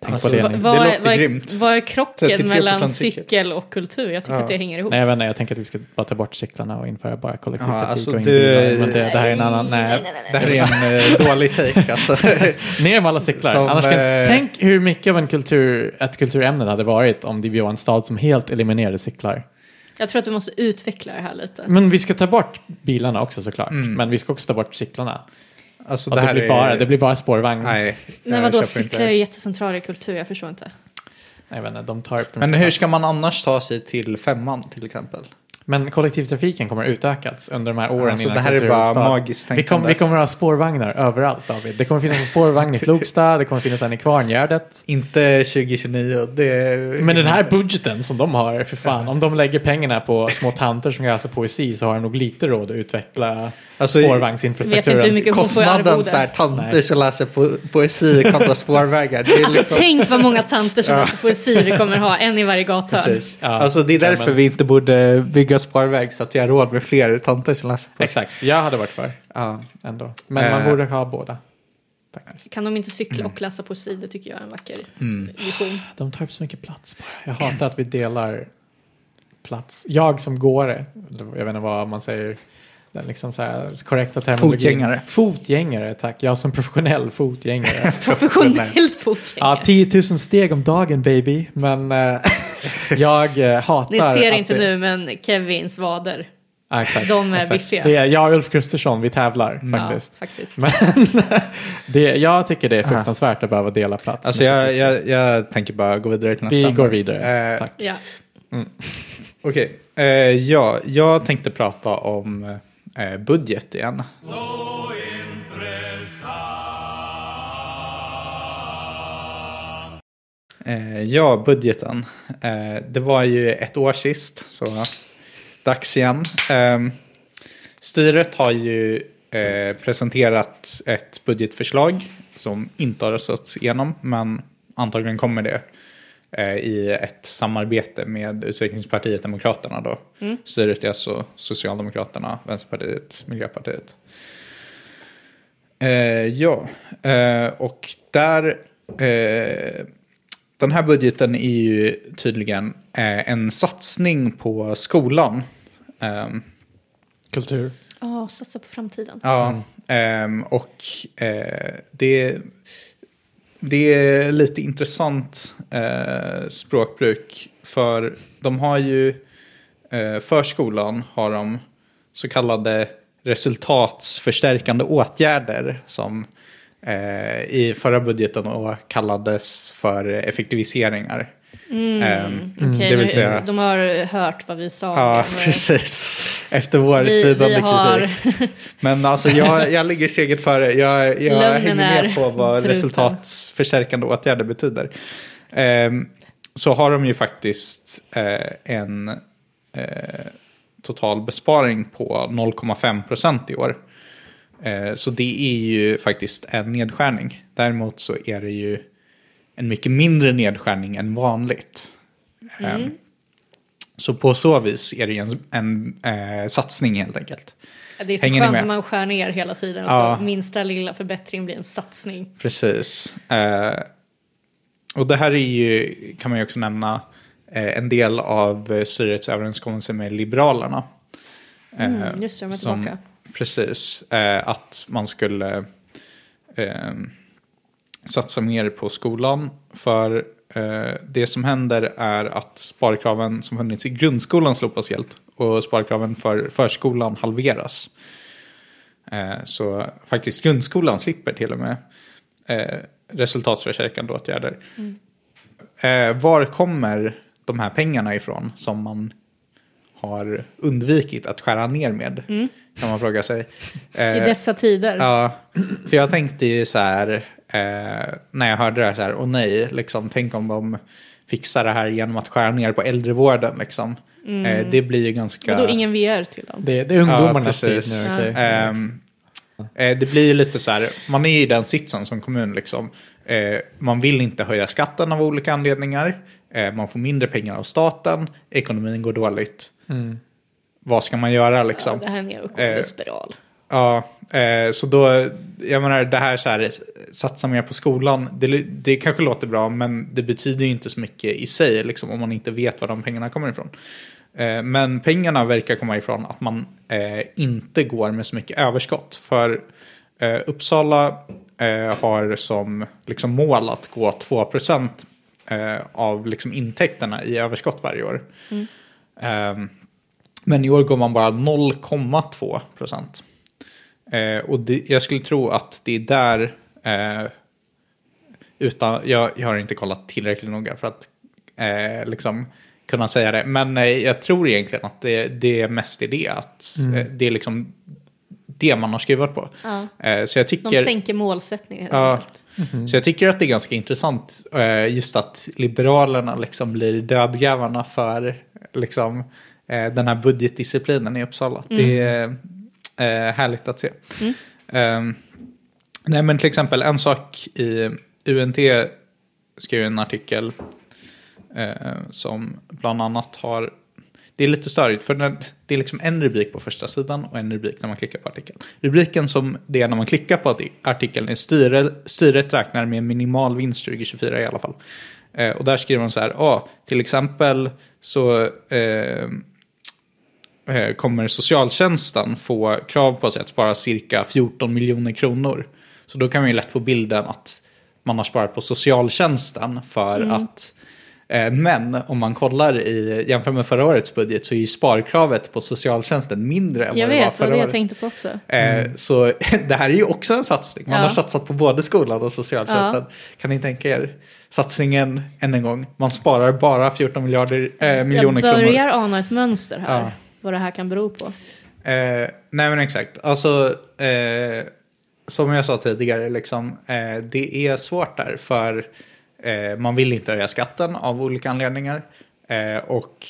Tänk Alltså, på det. Va- Det är- låter grymt. vad är krocken 33% mellan cykel. cykel och kultur? Jag tycker Ja. att det hänger ihop. Nej, jag vet inte, jag tänker att vi ska bara ta bort cyklarna och införa bara kollektivtrafik Ja, alltså och du-. Men det, det här är en annan... Nej, Det här är en eh, dålig take alltså. Ner med alla cyklar. Som, Annars kan, eh, Tänk hur mycket av en kultur, ett kulturämne det hade varit om det var en stad som helt eliminerade cyklar. Jag tror att du måste utveckla det här lite. Men vi ska ta bort bilarna också såklart. Mm. Men vi ska också ta bort cyklarna. alltså det det, här blir är... bara, det blir bara spårvagn. Nej, Men vadå, cyklar är ju jättecentrala i kultur, jag förstår inte. Jag vet inte, de tar Men hur ska man annars ta sig till femman till exempel? Men kollektivtrafiken kommer utökats under de här åren Alltså, innan det här är bara magiskt vi, kommer, tänkande. vi kommer att ha spårvagnar överallt David. Det kommer finnas en spårvagn i Flogsta, det kommer finnas en i Kvarngärdet. Inte 2029. Det... Men den här budgeten som de har, för fan, om de lägger pengarna på små tanter som läsa poesi så har de nog lite råd att utveckla Alltså, Vet spårvagnsinfrastrukturen. Kostnaden så här, tanter Nej. som läser po poesi kontra spårvägar. Det är Alltså liksom... tänk vad många tanter som läser poesi vi kommer ha, en i varje gathörn. Ja. Alltså det är Ja, därför men- vi inte borde bygga spårväg så att vi har råd med fler tanter som läser poesi. Exakt, jag hade varit för Ja. ändå. Men man Eh. borde ha båda. Faktiskt. Kan de inte cykla Mm. och läsa poesi? Det tycker jag är en vacker Mm. vision. De tar upp så mycket plats bara. Jag hatar att vi delar plats. Jag som går, eller jag vet inte vad man säger, den liksom så här korrekta terminologin. Fotgängare. Fotgängare, tack. Jag som professionell fotgängare. Professionell fotgängare. ja, 10 000 steg om dagen baby. Men eh, jag eh, hatar Ni ser inte det, nu, men Kevins vader. Ja, exakt, de är exakt. biffiga. Det är jag och Ulf Kristersson, vi tävlar faktiskt. Ja, faktiskt. Men det, jag tycker det är fruktansvärt att behöva dela plats. Alltså jag, jag, jag tänker bara gå vidare till Vi nästa. går vidare. Eh, Tack. Ja. Okej, eh, ja, jag tänkte prata om eh, budget igen. Eh, ja, budgeten. Eh, det var ju ett år sist, så dags igen. Eh, styret har ju eh, presenterat ett budgetförslag som inte har röstats igenom, men antagligen kommer det eh, i ett samarbete med Utvecklingspartiet Demokraterna. Då. Styret är alltså Socialdemokraterna, Vänsterpartiet, Miljöpartiet. Eh, ja, eh, och där... Den här budgeten är ju tydligen eh, en satsning på skolan. Ehm, Kultur. Ja, satsa på framtiden. Ja, ehm, och eh, det, det är lite intressant eh, språkbruk. För de har ju, eh, förskolan har de så kallade resultatsförstärkande åtgärder som i förra budgeten då kallades för effektiviseringar. Eh, Okej, det vill säga- De har hört vad vi sa. Ja, precis. Efter vår vi, svidande vi har, kritik. Men alltså jag, jag ligger steget före. Jag, jag hänger med på vad bruten. resultatsförstärkande åtgärder betyder. Ehm, så har de ju faktiskt eh, en eh, total besparing på 0,5 procent i år. Eh, så det är ju faktiskt en nedskärning. Däremot så är det ju en mycket mindre nedskärning än vanligt. Ehm, så på så vis är det ju en, en eh, satsning helt enkelt. det är så Hänger skönt när man skär ner hela tiden. Ja. så minsta lilla förbättring blir en satsning. Precis. Eh, och det här är ju, kan man ju också nämna, eh, en del av eh, styrets överenskommelse med Liberalerna. Eh, Mm, just det, de är som- tillbaka. Precis, eh, att man skulle eh, satsa mer på skolan. För eh, det som händer är att sparkraven som funnits i grundskolan slopas helt. Och sparkraven för förskolan halveras. Eh, så faktiskt grundskolan slipper till och med eh, resultatförstärkande åtgärder. Eh, var kommer de här pengarna ifrån som man har undvikit att skära ner med? Kan man fråga sig. I Eh, dessa tider. Ja, för jag tänkte ju så här, eh, när jag hörde det här, så här, åh nej, liksom, tänk om de fixar det här genom att skära ner på äldrevården. Liksom. Eh, det blir ju ganska... Och då ingen VR till dem. Det, det är ungdomarnas Ja, tid precis. nu. okej. Ehm, eh, det blir ju lite så här, man är i den sitsen som kommun liksom. Eh, man vill inte höja skatten av olika anledningar. Eh, man får mindre pengar av staten, ekonomin går dåligt. Vad ska man göra Ja, liksom? det här är en nedåtgående Eh, spiral. Ja, eh, så då, jag menar det här så här, satsa mer på skolan, det, det kanske låter bra, men det betyder ju inte så mycket i sig, liksom, om man inte vet var de pengarna kommer ifrån. Eh, men pengarna verkar komma ifrån att man eh, inte går med så mycket överskott. För eh, Uppsala eh, har som liksom, mål att gå 2 eh, av liksom, intäkterna i överskott varje år. Ehm, men i år går man bara 0,2 procent. Eh, och det, jag skulle tro att det är där, eh, utan, jag, jag har inte kollat tillräckligt noga för att eh, liksom kunna säga det. Men eh, jag tror egentligen att det, det är mest är det, att eh, det är liksom det man har skruvat på. Ja. Eh, så jag De tycker... sänker målsättningen Ja. enkelt. Så jag tycker att det är ganska intressant eh, just att Liberalerna liksom blir dödgrävarna för liksom, eh, den här budgetdisciplinen i Uppsala. Det är eh, härligt att se. Eh, nej men till exempel en sak i UNT skrev en artikel eh, som bland annat har det är lite störigt för när, det är liksom en rubrik på första sidan och en rubrik när man klickar på artikeln. Rubriken som det är när man klickar på arti- artikeln är styre, styret räknar med minimal vinst 2024 i alla fall. Eh, och där skriver de så här, ah, till exempel så eh, eh, kommer socialtjänsten få krav på sig att spara cirka 14 miljoner kronor. Så då kan man ju lätt få bilden att man har sparat på socialtjänsten för att eh, men om man kollar i, jämför med förra årets budget så är ju sparkravet på socialtjänsten mindre än Jag vad det var vet, det förra var det jag året. tänkte på också. Eh, Så det här är ju också en satsning. Man Ja. har satsat på både skolan och socialtjänsten. Kan ni tänka er satsningen än en gång? Man sparar bara 14 miljarder, eh, miljoner jag kronor. börjar ana ett mönster här. Ja. Vad det här kan bero på. Eh, nej men exakt. Alltså, eh, som jag sa tidigare, liksom, eh, det är svårt där. För eh, man vill inte höja skatten av olika anledningar. Eh, och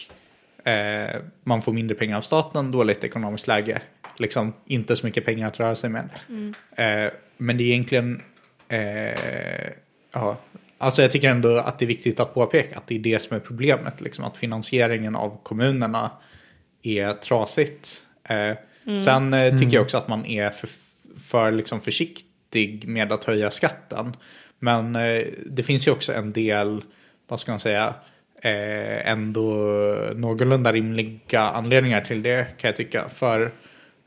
eh, man får mindre pengar av staten, dåligt ekonomiskt läge. Liksom inte så mycket pengar att röra sig med. Eh, men det är egentligen... Eh, ja, alltså jag tycker ändå att det är viktigt att påpeka att det är det som är problemet. Liksom, att finansieringen av kommunerna är trasigt. Eh, Sen eh, tycker jag också att man är för, för liksom försiktig med att höja skatten. Men eh, det finns ju också en del, vad ska man säga, eh, ändå någorlunda rimliga anledningar till det kan jag tycka. För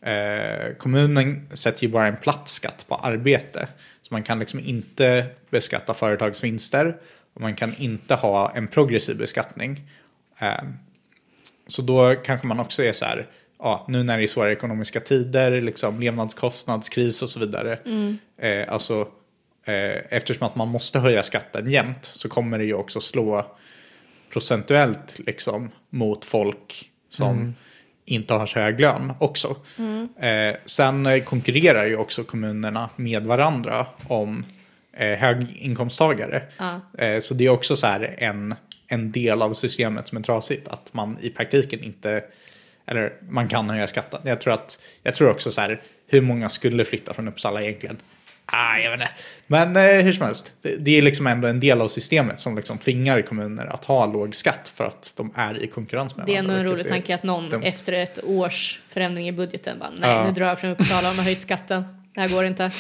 eh, kommunen sätter ju bara en platt skatt på arbete. Så man kan liksom inte beskatta företagsvinster och man kan inte ha en progressiv beskattning. Eh, så då kanske man också är så här, ja, nu när det är svåra ekonomiska tider, liksom levnadskostnadskris och så vidare. Eh, alltså, eftersom att man måste höja skatten jämt så kommer det ju också slå procentuellt liksom mot folk som inte har så hög lön också. Eh, sen eh, konkurrerar ju också kommunerna med varandra om eh, höginkomsttagare. Ja. Eh, så det är också så här en, en del av systemet som är trasigt. Att man i praktiken inte, eller man kan höja skatten. Jag tror, att, jag tror också så här, hur många skulle flytta från Uppsala egentligen? Ah, jag vet inte. Men eh, hur som helst, det, är liksom ändå en del av systemet som liksom tvingar kommuner att ha låg skatt för att de är i konkurrens med Det är ändå varandra, en rolig tanke att någon dumt. efter ett års förändring i budgeten bara nej Ja. nu drar jag från Uppsala och har höjt skatten. Det här går inte.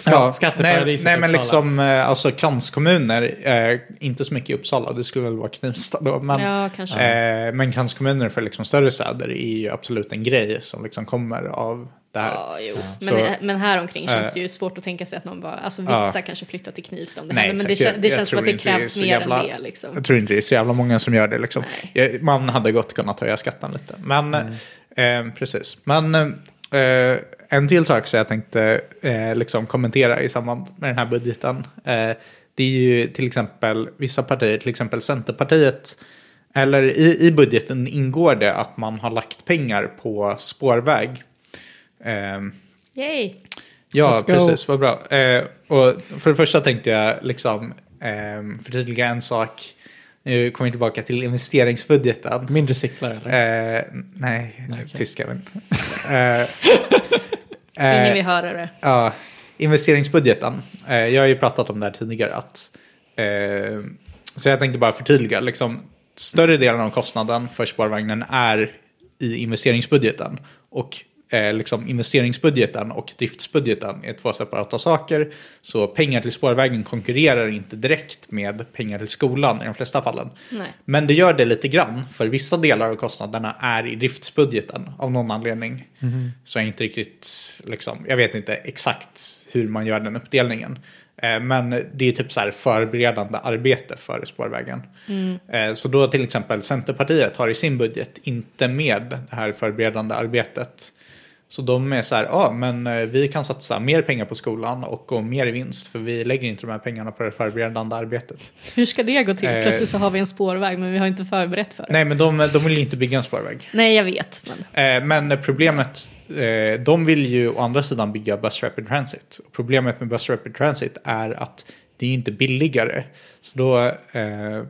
Skatt- skatteparadiset nej, nej, men liksom eh, alltså kranskommuner, eh, inte så mycket i Uppsala, det skulle väl vara Knivsta då. Men, Ja, kanske. eh, men kranskommuner för liksom större städer är ju absolut en grej som liksom kommer av det här. Ja, jo. Men, Så- men här omkring känns Eh. det ju svårt att tänka sig att någon bara, alltså vissa Ja. kanske flyttar till Knivsta om det Nej, händer, men det, exakt. det Jag- jag känns som att det det krävs mer jävla- än det liksom. Jag tror inte det är så jävla många som gör det. Liksom. Jag, man hade gott kunnat höja skatten lite. Men eh, precis. Men eh, en till sak som jag tänkte eh, liksom kommentera i samband med den här budgeten. Eh, det är ju till exempel vissa partier, till exempel Centerpartiet. Eller i, i budgeten ingår det att man har lagt pengar på spårväg. Eh, Yay! Ja, precis. Vad bra. Eh, och för det första tänkte jag liksom eh, förtydliga en sak. Nu kommer vi tillbaka till investeringsbudgeten. Mindre cyklar eller? Eh, nej, Nej, okej. tyst Kevin. eh, Ingen eh, vill höra det. Ja, investeringsbudgeten. Eh, jag har ju pratat om det här tidigare. Att, eh, så jag tänkte bara förtydliga. Liksom, större delen av kostnaden för spårvagnen är i investeringsbudgeten. Och eh, liksom investeringsbudgeten och driftsbudgeten är två separata saker. Så pengar till spårvägen konkurrerar inte direkt med pengar till skolan i de flesta fallen. Nej. Men det gör det lite grann, för vissa delar av kostnaderna är i driftsbudgeten av någon anledning. Så jag är inte riktigt, liksom, jag vet inte exakt hur man gör den uppdelningen. Eh, Men det är typ så här förberedande arbete för spårvägen. Eh, Så då till exempel Centerpartiet har i sin budget inte med det här förberedande arbetet. Så de är så här, ja men eh, vi kan satsa mer pengar på skolan och gå mer i vinst för vi lägger inte de här pengarna på det förberedande arbetet. Hur ska det gå till? Eh. Plötsligt så har vi en spårväg men vi har inte förberett för det. Nej men de, de vill inte bygga en spårväg. Nej, jag vet. Men... Eh, Men problemet, eh, de vill ju å andra sidan bygga Bus Rapid Transit. Och Problemet med Bus Rapid Transit är att det är ju inte billigare. Så då, eh,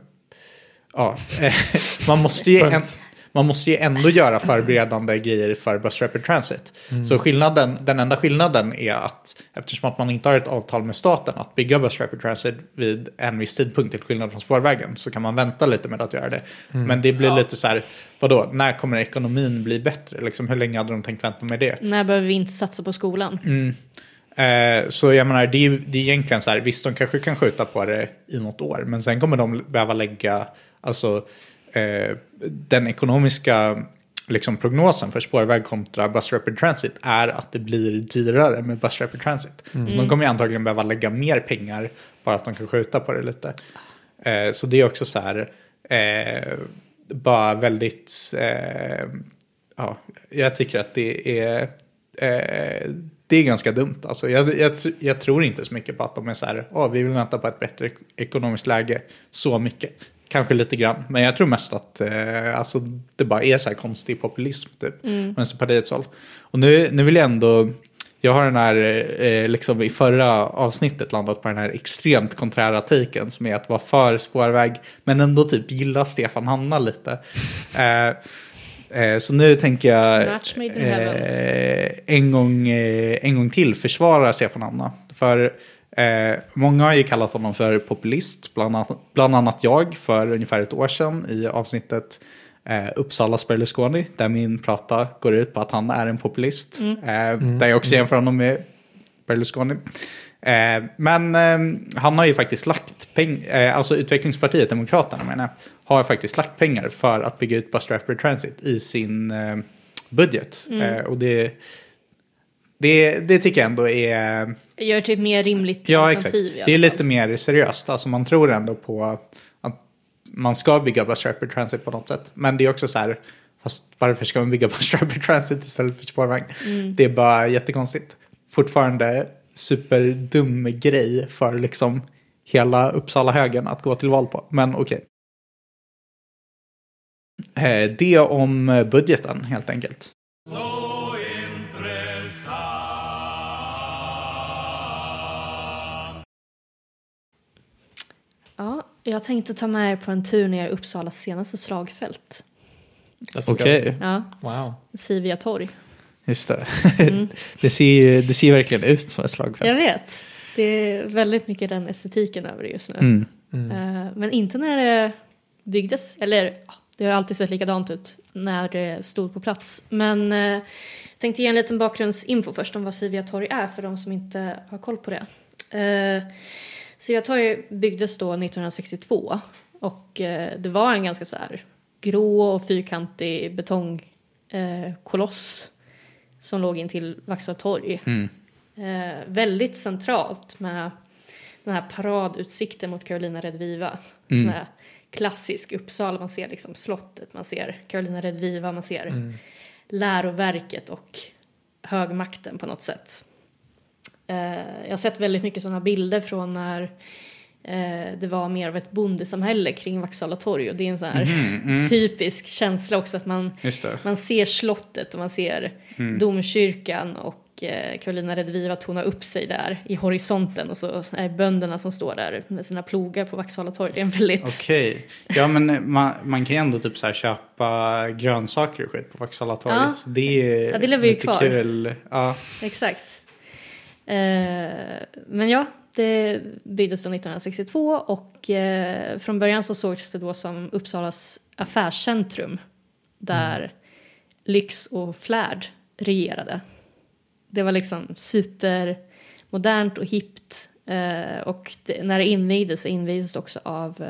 ja, eh, man måste ju en, man måste ju ändå göra förberedande grejer för Bus Rapid Transit. Så skillnaden, den enda skillnaden är att eftersom att man inte har ett avtal med staten att bygga Bus Rapid Transit vid en viss tidpunkt till skillnad från spårvägen så kan man vänta lite med att göra det. Men det blir lite så här, vadå, när kommer ekonomin bli bättre? Liksom, hur länge hade de tänkt vänta med det? När behöver vi inte satsa på skolan? Mm. Eh, så jag menar, det är, det är egentligen så här, visst de kanske kan skjuta på det i något år, men sen kommer de behöva lägga, alltså eh, den ekonomiska liksom, prognosen för spårväg kontra Bus Rapid Transit är att det blir dyrare med Bus Rapid Transit. Så de kommer antagligen behöva lägga mer pengar bara att de kan skjuta på det lite. Eh, så det är också så här, eh, bara väldigt, eh, ja, jag tycker att det är, eh, det är ganska dumt. Alltså, jag, jag, jag tror inte så mycket på att de är så här, "Åh, vi vill vänta på ett bättre ek- ekonomiskt läge så mycket. Kanske lite grann, men jag tror mest att eh, alltså, det bara är så här konstig populism typ, mm. Vänsterpartiets håll. Och nu, nu vill jag ändå, jag har den här, eh, liksom i förra avsnittet landat på den här extremt konträra tiken som är att vara för spårväg, men ändå typ gilla Stefan Hanna lite. Eh, eh, så nu tänker jag eh, en, gång, eh, en gång till försvara Stefan Hanna. För eh, många har ju kallat honom för populist, bland annat, bland annat jag för ungefär ett år sedan i avsnittet eh, Uppsalas Berlusconi, där min prata går ut på att han är en populist. Eh, Där jag också jämför honom med Berlusconi. Eh, men eh, han har ju faktiskt lagt pengar, eh, alltså utvecklingspartiet Demokraterna menar jag, har faktiskt lagt pengar för att bygga ut Bus Rapid Transit i sin eh, budget. Eh, och det, Det, det tycker jag ändå är... Gör typ mer rimligt Ja, exakt. Det är lite mer seriöst. Alltså man tror ändå på att man ska bygga Bus Rapid Transit på något sätt. Men det är också så här, fast varför ska man bygga Bus Rapid Transit istället för spårvagn? Mm. Det är bara jättekonstigt. Fortfarande superdum grej för liksom hela Uppsala-högen att gå till val på. Men okej. Eh, Det om budgeten helt enkelt. Jag tänkte ta med er på en tur ner i Uppsalas senaste slagfält. Okej, Ja, Wow. Sivia torg. just det. det, ser, ju- det ser ju verkligen ut som ett slagfält. Jag vet. Det är väldigt mycket den estetiken över det just nu. Mm. Eh, Men inte när det byggdes, eller det har alltid sett likadant ut när det stod på plats. Men eh, jag tänkte ge en liten bakgrundsinfo först om vad Sivia torg är för de som inte har koll på det. Eh, Sivia torg byggdes då 1962 och eh, det var en ganska så här grå och fyrkantig betongkoloss eh, som låg in till Vaxholm torg. Eh, väldigt centralt med den här paradutsikten mot Carolina Rediviva som är klassisk Uppsala. Man ser liksom slottet, man ser Carolina Rediviva, man ser läroverket och högmakten på något sätt. Eh, jag har sett väldigt mycket sådana bilder från när eh, det var mer av ett bondesamhälle kring Vaksala torg och det är en sån här typisk känsla också att man man ser slottet och man ser domkyrkan och eh, Carolina Rediviva tona upp sig där i horisonten och så är bönderna som står där med sina plogar på Vaxhalla torg. Det är en väldigt... Okej. Ja, men man, man kan ju ändå typ så här köpa grönsaker och skit på Vaxhalla torg. Ja. Så det är Ja, det lever ju kvar. kul. Ja. Exakt. Eh, men ja, det byggdes då 1962 och eh, från början så sågs det då som Uppsalas affärscentrum där lyx och flärd regerade. Det var liksom supermodernt och hippt eh, och det, när det invigdes så invigdes det också av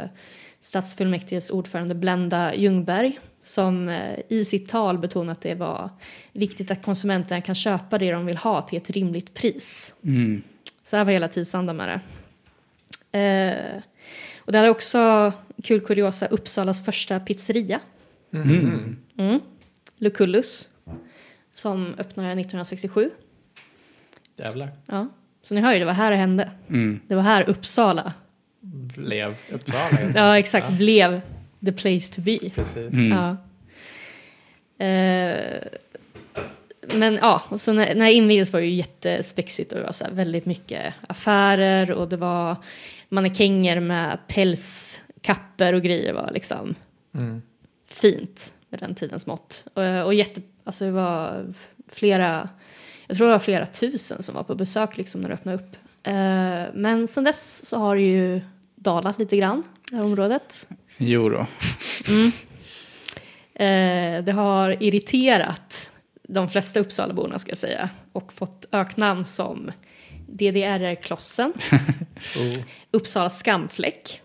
stadsfullmäktiges ordförande Blenda Ljungberg som eh, i sitt tal betonade att det var viktigt att konsumenterna kan köpa det de vill ha till ett rimligt pris. Mm. Så här var hela tidsandan med det. Eh, och det hade också, kul kuriosa, Uppsalas första pizzeria. Mm. Mm. Lucullus. Som öppnade 1967. Jävlar. Ja. Så ni hör ju, det var här det hände. Mm. Det var här Uppsala, Blev Uppsala. ja exakt, blev the place to be. Precis. Mm. Ja. Eh, men ja, och så när, när jag invigdes var det ju jättespexigt och det var så här väldigt mycket affärer och det var mannekänger med pälskapper och grejer var liksom Mm. fint med den tidens mått. Och, och jätte, alltså det var flera, jag tror det var flera tusen som var på besök liksom när det öppnade upp. Eh, men sen dess så har det ju dalat lite grann, det här området. Jo då. Eh, det har irriterat de flesta Uppsalaborna ska jag säga och fått öknamn som DDR-klossen, Oh. Uppsala skamfläck,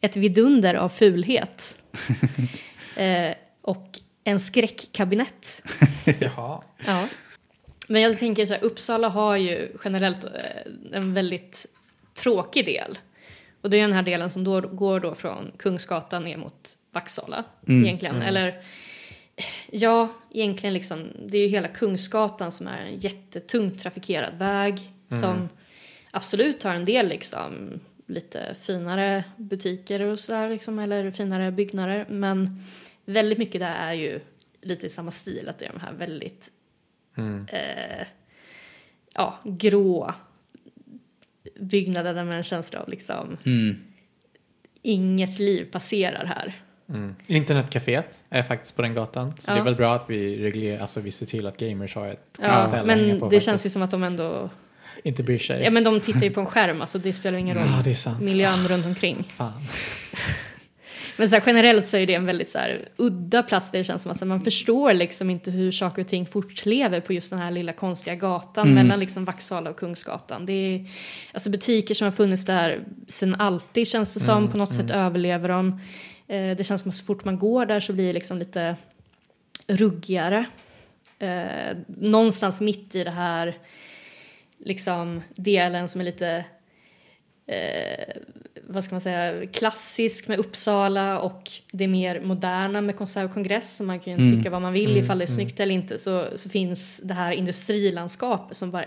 ett vidunder av fulhet eh, och en skräckkabinett. Jaha. Ja. Men jag tänker så här, Uppsala har ju generellt eh, en väldigt tråkig del. Och det är den här delen som då går då från Kungsgatan ner mot Vaxhalla egentligen. Eller ja, egentligen liksom, det är ju hela Kungsgatan som är en jättetungt trafikerad väg som absolut har en del liksom lite finare butiker och sådär liksom, eller finare byggnader. Men väldigt mycket där är ju lite i samma stil, att det är de här väldigt eh, ja, grå byggnaderna med en känsla av liksom Mm. inget liv passerar här. Mm. Internetcaféet är faktiskt på den gatan. Så det Ja. är väl bra att vi reglerar, alltså vi ser till att gamers har ett Ja, ställe men hänga det på faktiskt. känns ju som att de ändå, Inte bryr sig. ja men de tittar ju på en skärm, alltså det spelar ingen roll. Ja, det är sant. Miljön runt omkring. Fan. Men så här, generellt så är det en väldigt så här, udda plats där det känns som att man förstår liksom inte hur saker och ting fortlever på just den här lilla konstiga gatan mellan liksom Vaxhalla och Kungsgatan. Det är alltså butiker som har funnits där sedan alltid känns det som, på något sätt överlever de. Eh, det känns som att så fort man går där så blir det liksom lite ruggigare. Eh, någonstans mitt i det här liksom delen som är lite eh, vad ska man säga, klassisk med Uppsala och det mer moderna med konsert och kongress som man kan ju tycka vad man vill ifall det är snyggt eller inte så, så finns det här industrilandskapet som bara,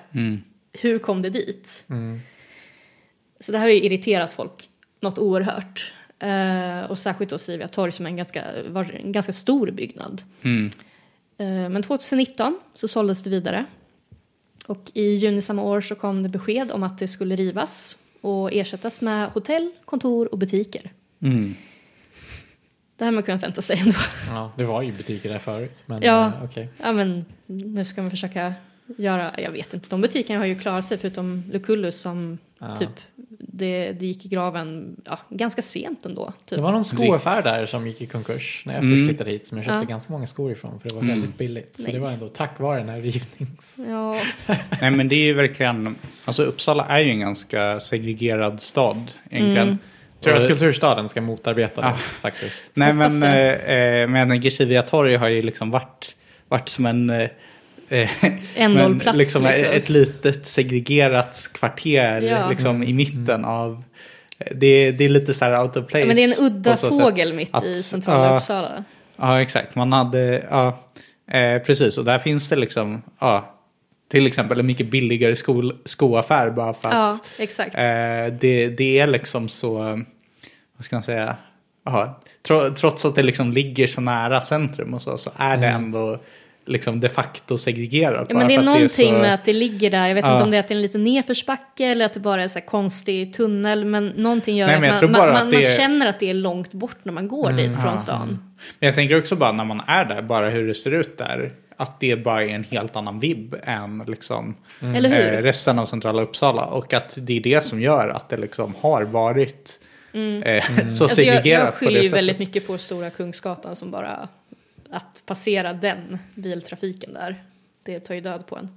hur kom det dit? Så det här har ju irriterat folk något oerhört. Eh, och särskilt då Sivia torg som är en ganska, var en ganska stor byggnad. Eh, men 2019 så såldes det vidare. Och i juni samma år så kom det besked om att det skulle rivas och ersättas med hotell, kontor och butiker. Mm. Det här man kunnat vänta sig ändå. Ja, det var ju butiker där förut. Men Ja. eh, okej. Ja men nu ska man försöka göra, jag vet inte, de butikerna har ju klarat sig förutom Lucullus som Ja. typ det, det gick i graven ja, ganska sent ändå. Typ. Det var någon skoaffär där som gick i konkurs när jag Mm. först flyttade hit som jag köpte Ja. ganska många skor ifrån för det var väldigt billigt. Så Nej. det var ändå tack vare den här rivnings... Ja, Nej men det är ju verkligen, alltså Uppsala är ju en ganska segregerad stad egentligen. Mm. Tror jag att kulturstaden ska motarbeta det Ah. faktiskt. Nej men, eh, eh, men Kivia torg har ju liksom varit, varit som en... Eh, eh, En men nollplats, liksom, liksom. Ett litet segregerat kvarter Ja. liksom i mitten av... Det, det är lite så här out of place. men det är en udda fågel mitt att- i centrala ja. Uppsala. Ja, exakt. Man hade, ja, eh, precis. Och där finns det liksom, ja, till exempel en mycket billigare skol, skoaffär bara för Ja, att exakt. eh, det, det är liksom så, vad ska man säga, ja, tro, trots att det liksom ligger så nära centrum och så, så är det ändå liksom de facto segregerat. Ja, men det är för att någonting så- med att det ligger där. Jag vet Ja. inte om det är att det är en liten nedförsbacke eller att det bara är så konstig tunnel. Men någonting gör Nej, att men jag man, man, att man, det man är- känner att det är långt bort när man går dit från Ja. stan. Men jag tänker också bara när man är där, bara hur det ser ut där, att det bara är en helt annan vibb än liksom hur? eh, resten av centrala Uppsala. Och att det är det som gör att det liksom har varit eh, så Alltså jag, segregerat jag på skyller det ju väldigt mycket på Stora Kungsgatan som bara att passera den biltrafiken där. Det tar ju död på en.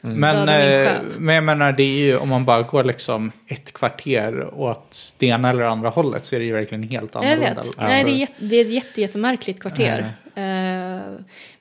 Men, Döda min eh, men jag menar, det är ju om man bara går liksom ett kvarter åt det ena eller andra hållet så är det ju verkligen helt Jag annorlunda. vet. Alltså, Nej, det, är jätte, det är ett jätte, jättemärkligt kvarter. Eh,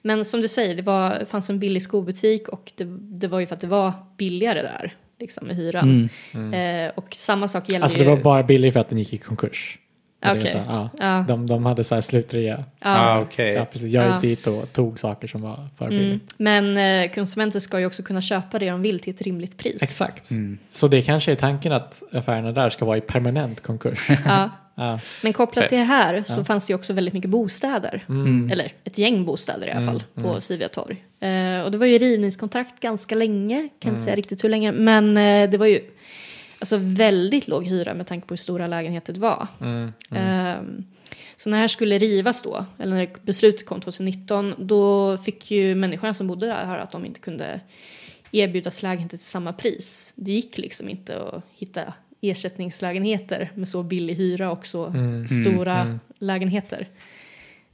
men som du säger, det, var, fanns en billig skobutik och det, det var ju för att det var billigare där. Liksom med hyran. Eh, och samma sak gäller Alltså ju... det var bara billigt för att den gick i konkurs. Det Okej. så, ja. Ja. De, de hade så här slutrea. ah, okej. Ja, precis. Jag gick Ja. dit och tog saker som var för Mm. billigt. Men eh, konsumenter ska ju också kunna köpa det de vill till ett rimligt pris. Exakt. Så det kanske är tanken att affärerna där ska vara i permanent konkurs. Ja. ja. Men kopplat till det här så Ja. fanns det ju också väldigt mycket bostäder. Mm. Eller ett gäng bostäder i alla fall på Sivia torg. Eh, och det var ju rivningskontrakt ganska länge, kan Mm. inte säga riktigt hur länge. Men eh, det var ju alltså väldigt låg hyra med tanke på hur stora lägenheter det var. Mm. Ehm, så när det här skulle rivas då, eller när beslutet kom 2019, då fick ju människorna som bodde där höra att de inte kunde erbjudas lägenheter till samma pris. Det gick liksom inte att hitta ersättningslägenheter med så billig hyra och så Mm. stora lägenheter.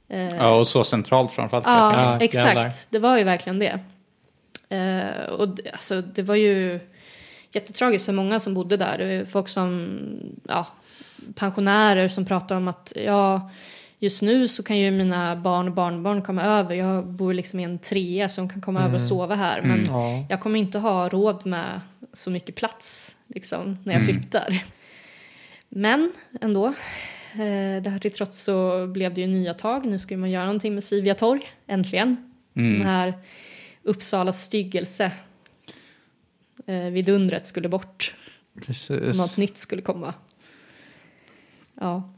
Eh, Ja, och så centralt framförallt. Ja, exakt. jävlar. Det var ju verkligen det. Eh, och det, alltså, det var ju jättetragiskt för många som bodde där. Folk som, ja, pensionärer som pratar om att ja, just nu så kan ju mina barn och barnbarn komma över. Jag bor liksom i en trea som kan komma över och sova här. Men Ja. jag kommer inte ha råd med så mycket plats liksom, när jag flyttar. Men ändå, eh, det här till trots så blev det ju nya tag. Nu ska man göra någonting med Sivia torg, äntligen. Den här Uppsalas styggelse. Eh, vidundret skulle bort. Precis. Något nytt skulle komma. Ja.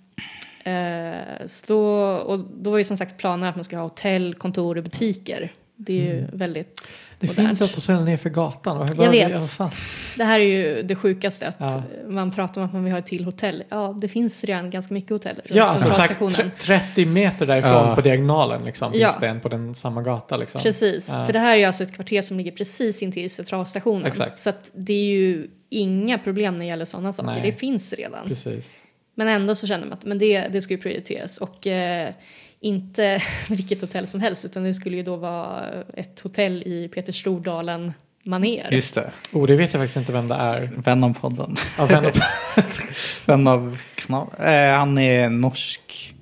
Eh, så då, och då var ju som sagt planen att man skulle ha hotell, kontor och butiker. Det är ju väldigt Det modernt. finns ett hotell ner för gatan. Vad- Jag vad- vet. ja, fan. Det här är ju det sjukaste att Ja. man pratar om att man vill ha ett till hotell. Ja, det finns redan ganska mycket hotell Ja, alltså sagt, centralstationen. tre- 30 meter därifrån Ja. på diagonalen liksom, Ja. finns det en på den samma gata. Liksom. Precis, Ja. för det här är ju alltså ett kvarter som ligger precis intill centralstationen. Exakt. Så att det är ju inga problem när det gäller sådana saker. Nej. Det finns redan. Precis. Men ändå så känner man att men det, det ska ju prioriteras. Och eh, inte vilket hotell som helst utan det skulle ju då vara ett hotell i Peter Stordalen maner. Just det. Oh, det vet jag faktiskt inte vem det är. Vän av podden. Ja, Vän av kanal. Eh, han är norsk.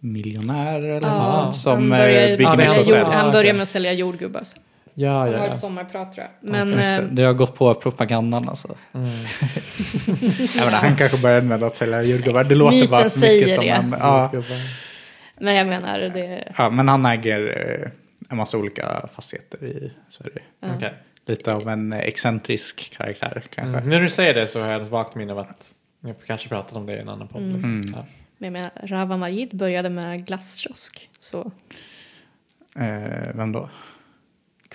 miljonär eller Ja, något sånt. Som han eh, börjar, bygger Ja, det är sälja han jord, han Ah, börjar med att sälja jordgubbar. så. Ja, Han ja, har ja. ett sommarprat tror jag. Men Just det, eh, det har gått på propagandan alltså. Mm. Jag menar, han kanske började med att sälja jordgubbar. Det låter Myten bara mycket säger som det. en... Ja, men jag menar, det... ja, men han äger eh, en massa olika fastigheter i Sverige. Ja. Okej. Lite av en excentrisk karaktär kanske. Mm. När du säger det så har jag ett vagt minne av att ni kanske pratat om det i en annan podd. Mm. Liksom. Mm. Ja. Men jag menar, Rawa Majid började med glasskiosk. Så Eh, vem då?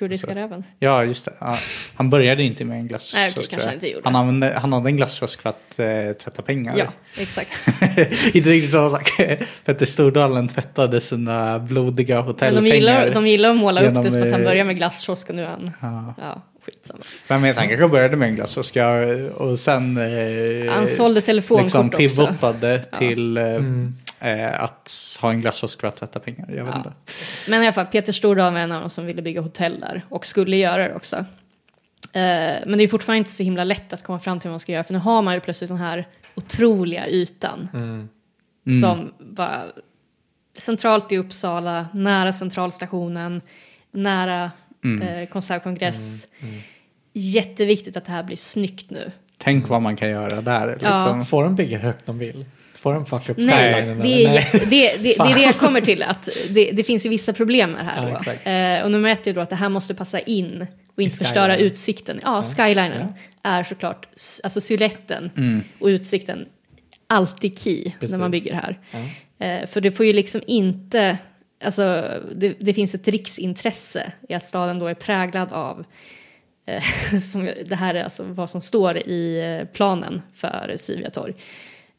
Kurdiska Alltså, räven. Ja, just det. Ja, han började inte med en glasskiosk. Nej, tror kanske han inte gjorde. Han, använde, han hade en glasskiosk för att eh, tvätta pengar. Ja, exakt. inte riktigt samma sak. Petter Stordalen tvättade sina blodiga Men hotellpengar. de gillar, de gillar att måla upp genom, det som att han eh, börjar med glasskiosk och nu är han... Ja. Ja, skitsamma. Vem vet, han kanske började med en glasskiosk ja, och sen eh, Han sålde telefonkort liksom också. pivotade Ja. till eh, Mm. Eh, att ha en glasskiosk för att tvätta pengar. Jag vet Ja. inte. Men i alla fall, Peter Stordalen var en av dem som ville bygga hotell där och skulle göra det också. Eh, men det är fortfarande inte så himla lätt att komma fram till vad man ska göra för nu har man ju plötsligt den här otroliga ytan Mm. Mm. som bara centralt i Uppsala, nära centralstationen, nära Mm. eh, konsertkongress. Mm. Jätteviktigt att det här blir snyggt nu. Tänk vad man kan göra där. Ja. Liksom. Får de bygga högt de vill? Får de fucka upp Nej, skylinen? det eller? är, det, det, det är det jag kommer till. Att det, det finns ju vissa problem med det här. Ja. Eh, och nummer ett är då att det här måste passa in och inte förstöra utsikten. Ja, skylinen är såklart, alltså siluetten Mm. och utsikten, alltid key Precis. när man bygger här. Ja. Eh, för det får ju liksom inte, alltså det, det finns ett riksintresse i att staden då är präglad av eh, som, det här är alltså vad som står i eh, planen för Sivia torg.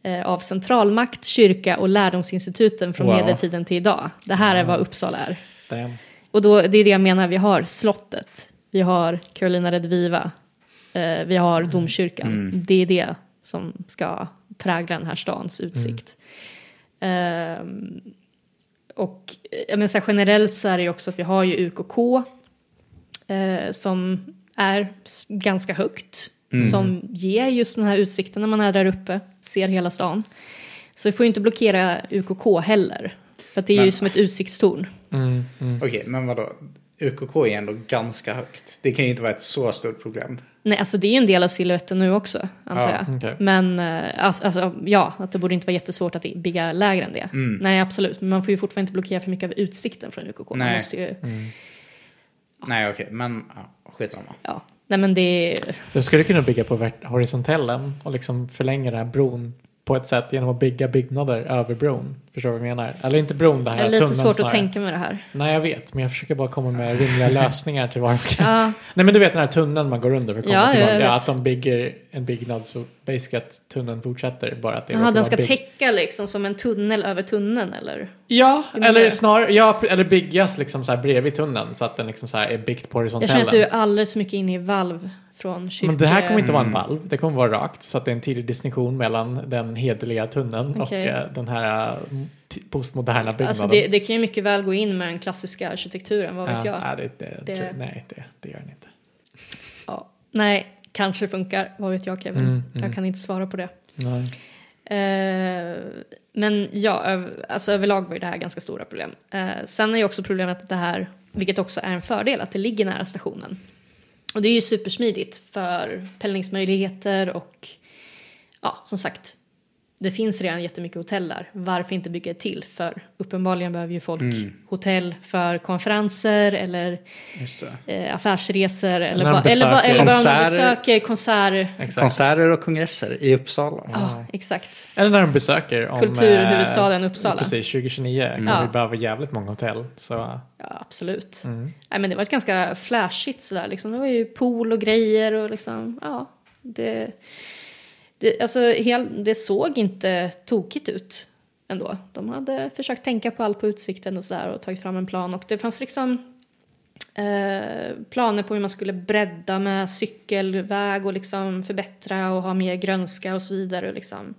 Eh, av centralmakt, kyrka och lärdomsinstituten från Wow. medeltiden till idag. Det här är vad Uppsala är. Damn. Och då, det är det jag menar, vi har slottet, vi har Carolina Rediviva, eh, vi har domkyrkan. Mm. Det är det som ska prägla den här stans utsikt. Ehm, och jag menar, så här, generellt så är det ju också att vi har ju UKK eh, som är ganska högt. Som ger just den här utsikten när man är där uppe, ser hela stan. Så vi får ju inte blockera UKK heller. För att det är ju Men- som ett utsiktstorn. Mm. Mm. Okej, men vadå? UKK är ändå ganska högt. Det kan ju inte vara ett så stort problem. Nej, alltså det är ju en del av siluetten nu också, antar Ja, jag. okej. Men eh, alltså, alltså, ja, att det borde inte vara jättesvårt att bygga lägre än det. Mm. Nej, absolut. Men man får ju fortfarande inte blockera för mycket av utsikten från UKK. Man Nej. måste ju, Nej, okej, men ja, skitsamma. ja. Nej, men det. Du skulle kunna bygga på horisontellen och liksom förlänga den här bron på ett sätt genom att bygga byggnader över bron. Förstår du vad jag menar? Eller inte bron, det Det här är lite tunneln svårt snarare. att tänka med det här. Nej, jag vet, men jag försöker bara komma med rimliga lösningar till vad. Ja, Nej, men du vet den här tunneln man går under för att komma Ja, tillbaka. jag Ja, att de bygger en byggnad så basically att tunneln fortsätter. Bara att det Jaha, den ska bygg- täcka liksom som en tunnel över tunneln eller? Ja, eller det? snarare, ja, eller byggas liksom så här bredvid tunneln så att den liksom så här är byggt på Jag horisontellen. känner att du är alldeles mycket inne i valv från kyrka... Men det här kommer inte vara en Mm. valv, det kommer vara rakt. Så att det är en tydlig distinktion mellan den hederliga tunneln och Okej. eh, den här eh, postmoderna byggnaden. Alltså det, det kan ju mycket väl gå in med den klassiska arkitekturen, vad vet ja, jag? Nej, det, det, Det- tror- nej det, det gör den inte. Ja. Nej, kanske funkar, vad vet jag Kevin? Mm, mm. Jag kan inte svara på det. Nej. Eh, men ja, öv- alltså överlag var ju det här ganska stora problem. Eh, sen är ju också problemet att det här, vilket också är en fördel, att det ligger nära stationen. Och det är ju supersmidigt för pendlingsmöjligheter och ja, som sagt, det finns redan jättemycket hotell där. Varför inte bygga ett till? För uppenbarligen behöver ju folk Mm. hotell för konferenser eller Just det. eh, affärsresor eller, bara, eller, bara, eller bara om de besöker konserter. Exakt. Konserter och kongresser i Uppsala. Ja, exakt. Eller när de besöker om, Kulturhuvudstaden eh, Uppsala. Precis, 2029 kommer Ja. vi behöva jävligt många hotell. Så, Ja, absolut. mm. Nej, men det var ett ganska flashigt sådär. Liksom. Det var ju pool och grejer och liksom, ja. Det, det, alltså, hel, det såg inte tokigt ut ändå. De hade försökt tänka på allt på utsikten och sådär och tagit fram en plan. Och det fanns liksom eh, planer på hur man skulle bredda med cykelväg och liksom förbättra och ha mer grönska och så vidare. Och liksom,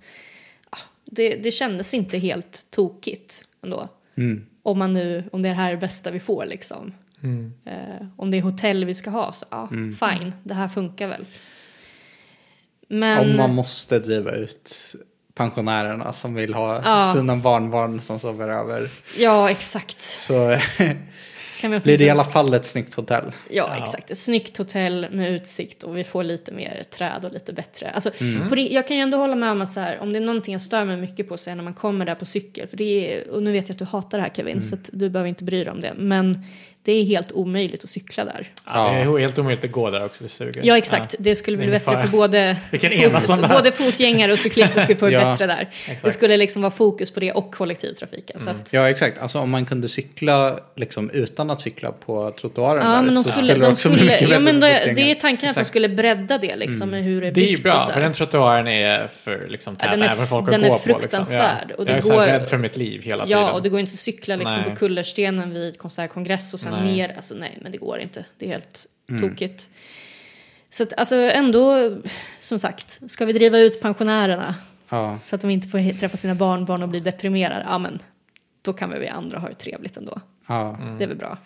ja, det, det kändes inte helt tokigt ändå. Mm. Om, man nu, om det här är det bästa vi får liksom. Mm. Eh, om det är hotell vi ska ha så ja, fine, det här funkar väl. Men Om man måste driva ut pensionärerna som vill ha Ja. sina barnbarn som sover över. Ja, exakt. Så Kan vi blir det i alla fall ett snyggt hotell. Ja, Ja. exakt. Ett snyggt hotell med utsikt och vi får lite mer träd och lite bättre. Alltså, Mm. på det, jag kan ju ändå hålla med om att så här, om det är någonting jag stör mig mycket på så är när man kommer där på cykel. För det är, och nu vet jag att du hatar det här Kevin, Mm. så att du behöver inte bry dig om det. Men det är helt omöjligt att cykla där. Ja, det är helt omöjligt att gå där också, det suger. Ja, exakt. Det skulle bli Det är bättre ungefär- för både, det här. både fotgängare och cyklister skulle få det Ja, bättre där. Det exakt. skulle liksom vara fokus på det och kollektivtrafiken. Så att, Ja, exakt. Alltså om man kunde cykla liksom utan att cykla på trottoaren Ja, där men de så skulle, det de också skulle, mycket ja, men det, det är tanken att de Exakt. skulle bredda det liksom med hur det är Det är ju och bra, för den trottoaren är för liksom, Ja, tät den är- även för folk att den gå är på. fruktansvärd, Liksom. och Ja. det jag är går- rädd för mitt liv hela tiden. Ja, och det går inte att cykla liksom på kullerstenen vid konsertkongress och sen Nej. ner. Alltså nej, men det går inte. Det är helt Mm. tokigt. Så att, alltså ändå, som sagt, ska vi driva ut pensionärerna Ja, så att de inte får träffa sina barnbarn och bli deprimerade, ja men då kan väl vi andra ha det trevligt ändå. ja. Mm. Det är väl bra.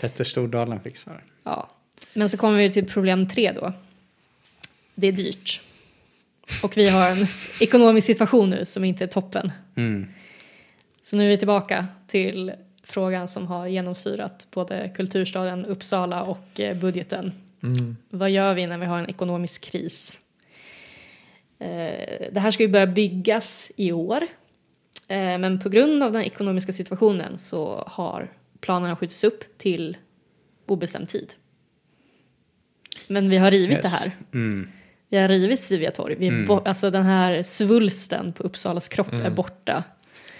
Petter Stordalen fixar det. Ja. Men så kommer vi till problem tre då. Det är dyrt. Och vi har en ekonomisk situation nu som inte är toppen. Mm. Så nu är vi tillbaka till frågan som har genomsyrat både kulturstaden Uppsala och eh, budgeten. Mm. Vad gör vi när vi har en ekonomisk kris? Eh, Det här ska ju börja byggas i år. Eh, Men på grund av den ekonomiska situationen så har planerna skjutits upp till obestämd tid. Men vi har rivit Yes. det här. Mm. Vi har rivit Siviatorg. Vi är Mm. alltså den här svulsten på Uppsalas kropp är borta.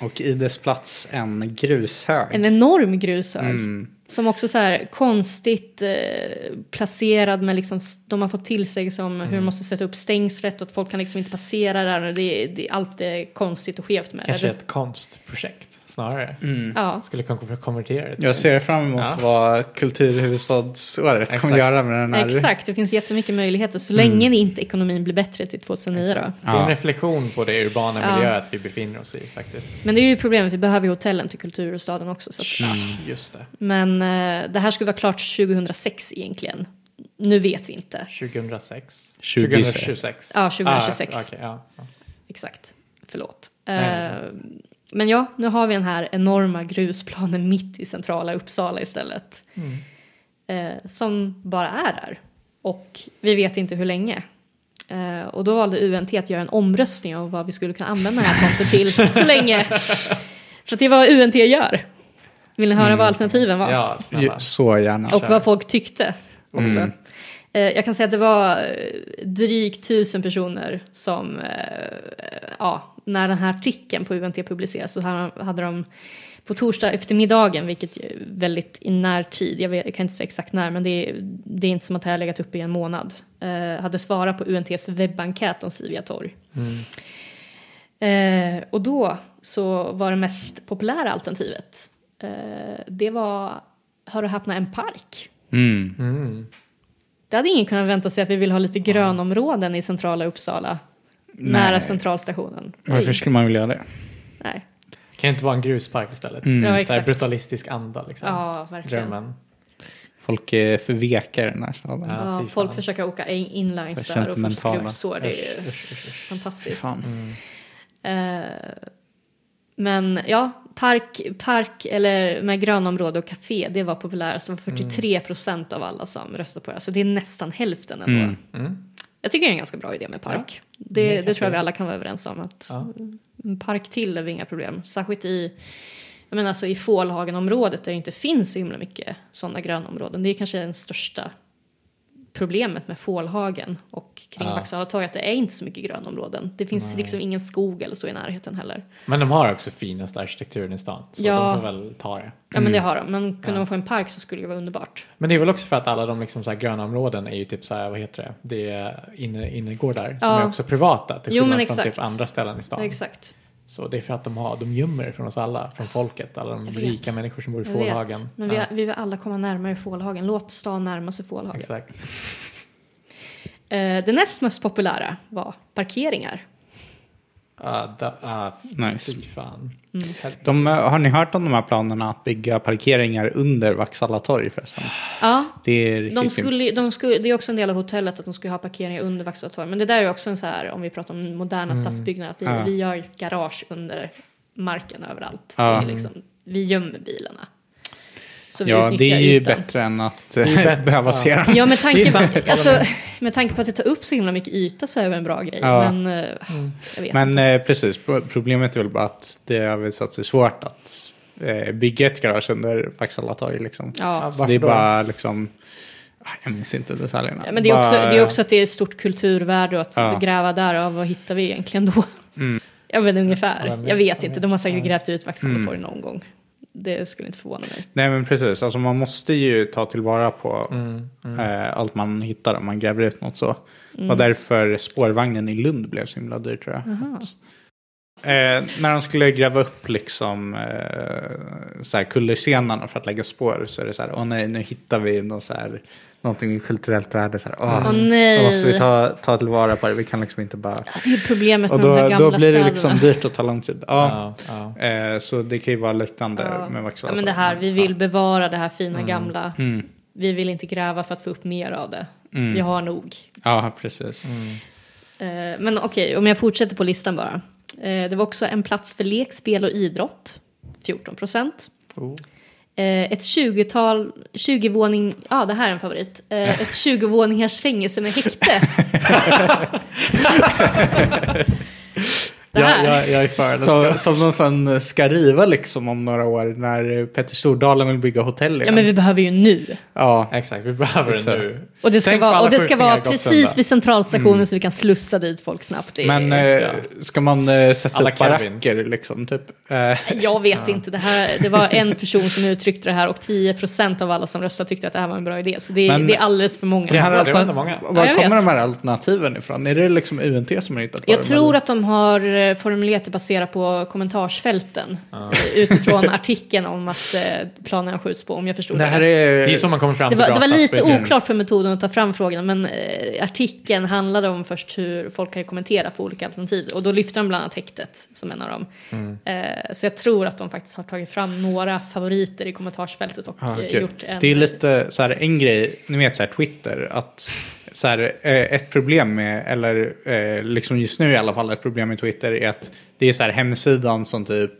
Och i dess plats en grushög. En enorm grushög. Mm. Som också så här konstigt eh, placerad med liksom, de har fått till sig som Mm. hur de måste sätta upp stängslet och att folk kan liksom inte passera där. Det, det, allt är konstigt och skevt med Kanske det. ett konstprojekt snarare. Ja, Skulle kanske få konvertera det till. Jag ser fram emot Ja. vad kulturhuvudstadsåret Exakt. kommer göra med den här. exakt. Det finns jättemycket möjligheter så Mm. länge inte ekonomin blir bättre till 2009 då. Det är en Ja. reflektion på det urbana Ja. miljöet vi befinner oss i faktiskt. Men det är ju problemet, vi behöver ju hotellen till kulturstaden också. Så att, Mm. Just det. Men eh, det här skulle vara klart 2006 egentligen. Nu vet vi inte. 2006? 20. 2026? Ja, 2026. Ah, okej, ja. Exakt. Förlåt. Nej, Eh, men ja, nu har vi den här enorma grusplanen mitt i centrala Uppsala istället. Mm. Eh, som bara är där. Och vi vet inte hur länge. Eh, och då valde UNT att göra en omröstning om vad vi skulle kunna använda den här tomten till så länge. För att det är vad UNT gör. Vill ni höra vad alternativen var? ja, snälla. Så gärna. Och vad folk tyckte också. Mm. Eh, Jag kan säga att det var eh, drygt tusen personer som, eh, ja, när den här artikeln på UNT publicerades så hade- de på torsdag eftermiddagen, vilket är väldigt i närtid, jag, vet, jag kan inte säga exakt när, men det är, det är inte som att det här legat uppe i en månad, eh, hade svarat på UNTs webbenkät om Sivia torg. Eh, och då så var det mest populära alternativet, eh, det var, hör och häpna, en park. Mm. Mm. Det hade ingen kunnat vänta sig att vi vill ha lite grönområden i centrala Uppsala. Nära Nej. centralstationen. Varför skulle man vilja det? Nej. Kan det inte vara en gruspark istället? Mm. Ja, Så här exakt. brutalistisk anda liksom. Ja, verkligen. Drömmen. Folk är för veka i den här staden. Ja, Ja, folk försöker åka in- inlines där och få skrubbsår. Det är Usch, usch, usch, usch. fantastiskt. Fan. Mm. Eh, men ja, park, park eller med grönområde och café, det var populärast. Det var 43 procent av alla som röstade på det. Så det är nästan hälften ändå. Mm. Mm. Jag tycker det är en ganska bra idé med park. Det Det, det tror jag vi alla kan vara överens om. Att Ja. En park till är inga problem. Särskilt i, jag menar, alltså i Fålhagenområdet där det inte finns så himla mycket sådana grönområden. Det är kanske den största problemet med Fålhagen och kring Ja. Vaxhalla torg att det är inte så mycket grönområden. Det finns Nej. liksom ingen skog eller så i närheten heller. Men de har också finaste arkitekturen i stan. Så Ja. de får väl ta det. Ja men det har de, men kunde Ja. de få en park så skulle det vara underbart. Men det är väl också för att alla de liksom så här gröna områden är ju typ så här, vad heter det? Det är inne, innergårdar som Ja. är också privata till Jo, skillnad från typ andra ställen i stan. Exakt. Så det är för att de, har, de gömmer det från oss alla, från folket, alla de vet. rika människor som bor i Jag vet. Fålhagen. Men vi, ja, vi vill alla komma närmare Fålhagen. Låt stan närma sig Fålhagen. Exakt. Eh, det näst mest populära var parkeringar. Ah, da, ah, Nice. Fy fan. De, eh, har ni hört om de här planerna att bygga parkeringar under Vaksala torg förresten? Ja, Det är de skulle, de skulle, det är också en del av hotellet att de skulle ha parkeringar under Vaxholms torg. Men det där är också en så här, om vi pratar om moderna stadsbyggnader, att vi, Ja. vi gör garage under marken överallt. Ja. Det är liksom, vi gömmer bilarna. Så vi Ja, det är ju ytan. bättre än att bättre, behöva ja. se dem. Ja, med Det tanke, på, alltså, med tanke på att det tar upp så himla mycket yta så är det en bra grej. Ja. Men eh, jag vet Men inte. eh, precis, pro- problemet är väl bara att det har visat sig svårt att eh, bygga ett garage under Vaksala torg. Liksom. Ja. Så det är bara liksom, ah, jag minns inte detaljerna. Ja, men det är, Bara- också, det är också att det är ett stort kulturvärde och att Ja. gräva där, ja, vad hittar vi egentligen då? Jag vet ungefär. Ja, men- jag vet inte, de har säkert grävt ut Vaxholms Mm. någon gång. Det skulle inte förvåna mig. Nej men precis, alltså man måste ju ta tillvara på Mm, eh, allt man hittar om man gräver ut något så. Mm. Och därför spårvagnen i Lund blev så himla dyr tror jag. Eh, när de skulle gräva upp liksom eh, så här kullerstenarna för att lägga spår så är det så här, åh nej, nu hittar vi någon så här, någonting med kulturellt värde. Så här, åh, Åh, nej. Då måste vi ta, ta tillvara på det, vi kan liksom inte bara... Ja, det är problemet Och med de här då, gamla då blir det städerna. liksom dyrt och tar lång tid. Ja, Ja, ja. Eh, så det kan ju vara liknande Ja. med Vaxholm. Ja, men det här, vi vill bevara det här fina gamla. Mm. Vi vill inte gräva för att få upp mer av det. Mm. Vi har nog. Ja, precis. Eh, Men okej, om jag fortsätter på listan bara. Eh, Det var också en plats för lek, spel och idrott. 14 procent. Oh. Eh, Ett 20-tal, 20-våning, ja det här är en favorit. Eh, Ett 20-våningars fängelse med häkte. det Jag, här. jag, jag är för det. Så, som de sen ska riva liksom om några år när Petter Stordalen vill bygga hotell igen. Ja men vi behöver ju nu. Ja, Exakt, vi behöver det nu. Och det ska Tänk vara, och det ska vara precis vid centralstationen så vi kan slussa dit folk snabbt. Det men eh, ja. ska man eh, sätta Alla upp baracker liksom? Typ? Eh, Jag vet inte, det, här, det var en person som uttryckte det här och 10% av alla som röstade tyckte att det här var en bra idé. Så det, Men- det är alldeles för många. de här Ja, det var många. Ja, Var kommer vet. de här alternativen ifrån? Är det liksom UNT som har hittat på Jag tror att de har eh, formulerat det baserat på kommentarsfälten. eh, Utifrån artikeln om att eh, planen skjuts på, om jag förstod Det det, här rätt. är... Det är så man kommer fram Det till var, bra det var lite oklart för metoden att ta fram frågan, men artikeln handlade om först hur folk kan kommentera på olika alternativ. Och då lyfte de bland annat häktet som en av dem. Mm. Så jag tror att de faktiskt har tagit fram några favoriter i kommentarsfältet och okej. gjort en... Det är lite så här en grej, ni vet så här Twitter, att så här, eh, ett problem med, eller eh, liksom just nu i alla fall ett problem med Twitter är att det är så här hemsidan som typ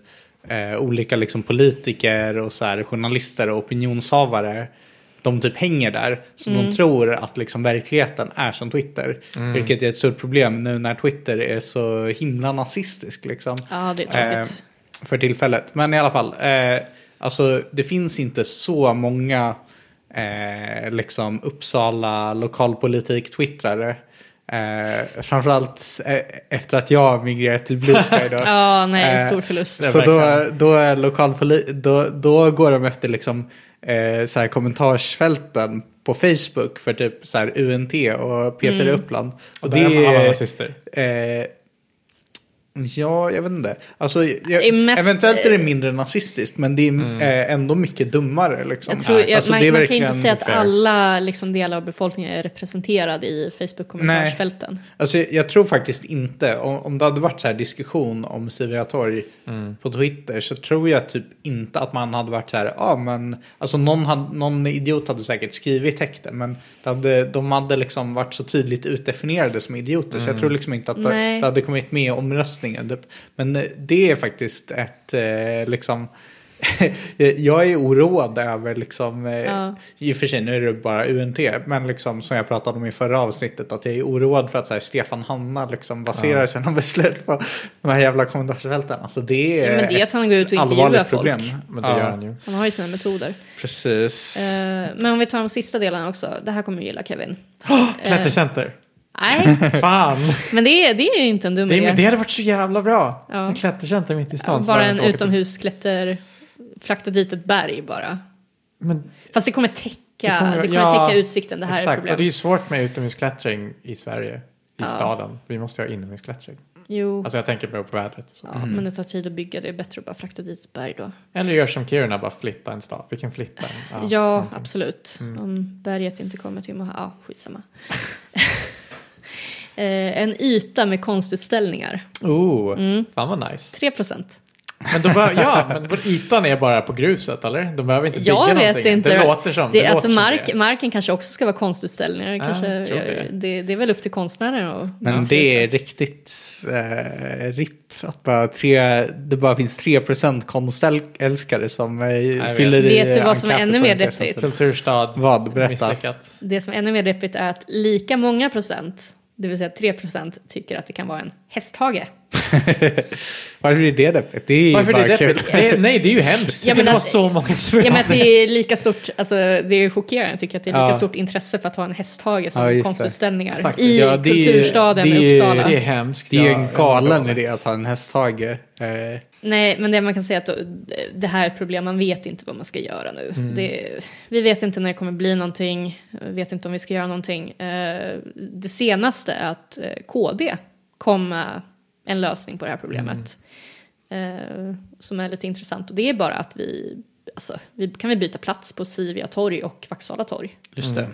eh, olika liksom politiker och så här journalister och opinionshavare de typ hänger där. Så Mm. de tror att liksom verkligheten är som Twitter. Vilket är ett stort problem nu när Twitter är så himla nazistisk. Liksom Ja, det är tråkigt. för tillfället. Men i alla fall, eh, alltså det finns inte så många eh, liksom Uppsala lokalpolitik-twittrare. Eh, framförallt eh, efter att jag migrerat till Blue Sky då. Ja, nej, en Eh, stor förlust. det Så då, då, är lokalpoli- då, då går de efter liksom, eh, så här kommentarsfälten på Facebook för typ så här UNT och P4 Mm. Uppland. Och där är alla nazister. Eh, ja, jag vet inte. Alltså, jag, Det är mest- eventuellt är det mindre nazistiskt, men det är eh, ändå mycket dummare. Liksom. Jag tror, jag, Alltså, man, man kan inte säga att fair. alla liksom, delar av befolkningen är representerade i Facebook-kommentarsfälten. Alltså, jag tror faktiskt inte, om, om det hade varit så här diskussion om Sivia Torg Mm. på Twitter så tror jag typ inte att man hade varit så här, ja men, alltså någon, hade, någon idiot hade säkert skrivit texten, men det hade, de hade liksom varit så tydligt utdefinierade som idioter, så jag tror liksom inte att det, det hade kommit med i omröstningen. Typ. Men eh, det är faktiskt ett, eh, liksom, jag är oroad över liksom, eh, Ja. i och för sig nu är det bara UNT, men liksom som jag pratade om i förra avsnittet att jag är oroad för att så här, Stefan Hanna liksom baserar sina beslut på de här jävla kommentarsfälten. Alltså det är, Ja, men det är att han går ut och intervjuar allvarligt folk. problem. Men det Ja, gör han ju. Han har ju sina metoder. Precis. Eh, men om vi tar de sista delarna också. Det här kommer du gilla Kevin. Klättercenter. Nej, Fan! men det är, det är ju inte en dum Det, idé. är, det hade varit så jävla bra. Ja. En klättercenter mitt i stan. bara en utomhusklätter, frakta dit ett berg bara. Men, Fast det kommer täcka, det Det kommer, kommer- ja, täcka utsikten, det här är ett exakt, och det är svårt med utomhusklättring i Sverige. I Ja. staden. Vi måste ha inomhusklättring. Jo, Alltså jag tänker bara på vädret. ja, men det tar tid att bygga, det är bättre att bara frakta dit ett berg då. Eller gör som Kiruna, bara flytta en stad. Vi kan flytta en. Ja, någonting. absolut. Mm. Om berget inte kommer till Moha, ja skitsamma. Eh, en yta med konstutställningar. Oh, Mm. fan vad nice. 3 procent. Men, bör, ja, men vår ytan är bara på gruset eller? De behöver inte bygga Jag vet någonting. inte. Det låter som det. det. alltså låter som mark, det. marken kanske också ska vara konstutställningar. Ja, kanske, tror det. det. Det, är väl upp till konstnären att Men besluta. det är riktigt eh, ripp att bara tre, det bara finns 3% konstälskare som eh, vet. fyller i Vet du vad som är ännu mer deppigt? Kulturstad. Vad? Berätta. Misslyckat. Det som är ännu mer deppigt är att lika många procent, det vill säga 3 procent, tycker att det kan vara en hästhage. Varför är det deppigt? Det är Varför bara det är kul. Det nej, det är ju hemskt. Ja, det men vara att- så många som Ja, men det är lika stort, alltså det är chockerande tycker jag att det är lika Ja. stort intresse för att ha en hästhage som Ja, det. konstutställningar Faktiskt. i Ja, det kulturstaden det Uppsala. Det är hemskt. Det är ju en galen idé med. att ha en hästhage. Eh, Nej, men det man kan säga är att det här är ett problem, man vet inte vad man ska göra nu. Mm. Det, vi vet inte när det kommer bli någonting, vi vet inte om vi ska göra någonting. Eh, Det senaste är att eh, KD kom med en lösning på det här problemet. Eh, Som är lite intressant och det är bara att vi, alltså, vi kan vi byta plats på Sivia torg och Vaksala torg. just det.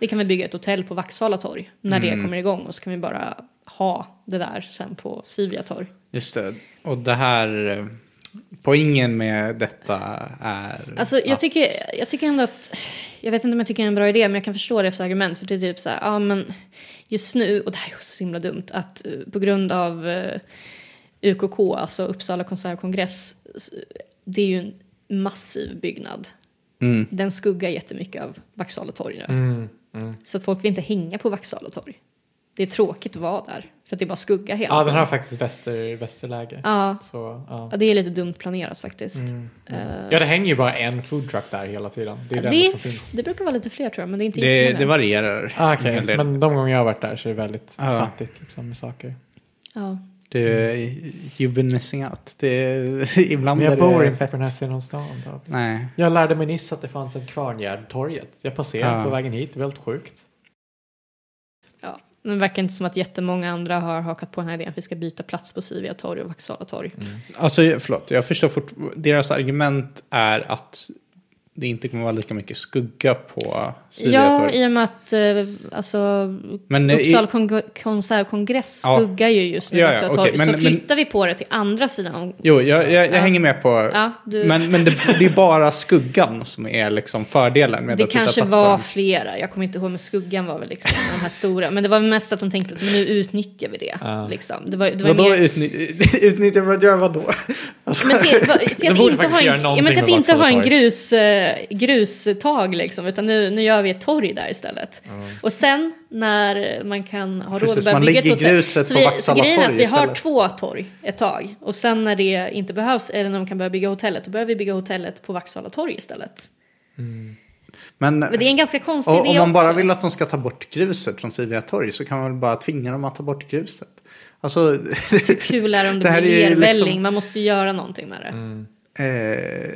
Vi kan väl bygga ett hotell på Vaksala torg när Mm. det kommer igång och så kan vi bara ha det där sen på Sivia torg. Just det. Och det här, poängen med detta är Alltså jag att- tycker, jag tycker ändå att, jag vet inte om jag tycker det är en bra idé men jag kan förstå deras argument för det är typ så här, ja men just nu, och det här är också så himla dumt, att eh, på grund av eh, UKK, alltså Uppsala konsert och kongress, s- det är ju en massiv byggnad. Mm. Den skuggar jättemycket av Vaksala torg nu. Mm, mm. Så att folk vill inte hänga på Vaksala torg. Det är tråkigt att vara där, för att det är bara skugga hela Ja, den tiden. har faktiskt väster, västerläge. Ja, Så, ja. ja, det är lite dumt planerat faktiskt. Mm. Eh, ja, det hänger ju bara en foodtruck där hela tiden. Det är det, det, som finns. det brukar vara lite fler tror jag, men det är inte Det, det varierar. Ah, en del. men de gånger jag har varit där så är det väldigt Ja. fattigt liksom, med saker. Ja. Det, you've been missing out. Det, ibland Men jag bor inte fett. på den här sidan av stan. Då. Nej. Jag lärde mig nyss att det fanns ett Kvarngärd-torget. Jag passerade Ja. på vägen hit, det var helt sjukt. Det verkar inte som att jättemånga andra har hakat på den här idén att vi ska byta plats på Sivia torg och Vaksala torg. Mm. Alltså, förlåt. Jag förstår fort, Deras argument är att det inte kommer vara lika mycket skugga på Silvia Ja, i och med att eh, alltså, Men, eh, i- Uppsala kon- konsert och kongress Ja. skuggar ju just nu Ja, ja, torg. men- så men- flyttar vi på det till andra sidan. Jo, jag, jag, jag Ja. hänger med på... Ja, du, Men, men det, det är bara skuggan som är liksom fördelen med det att kanske var flera, jag kommer inte ihåg, men skuggan var väl liksom de här stora. Men det var mest att de tänkte att men nu utnyttjar vi det. Ja. Liksom. Det var, det var Vadå mer... utnyttja, utnyttja att göra vadå? Alltså, Men till, va- till De att inte ha en, ja, men till att inte ha en grus, eh, grustag liksom, utan nu, nu gör vi ett torg där istället. Och sen när man kan ha råd att börja bygga ett hotell. gruset så, på vi, så grejen är att vi har istället. två torg ett tag. Och sen när det inte behövs, eller när man kan börja bygga hotellet, då börjar vi bygga hotellet på Vaksala torg istället. men Men det är en ganska konstig och, idé om man bara vill att de ska ta bort gruset från Silvia torg så kan man väl bara tvinga dem att ta bort gruset. Alltså, Kul är om det, Det blir lervälling, liksom- man måste ju göra någonting med det. Mm. eh,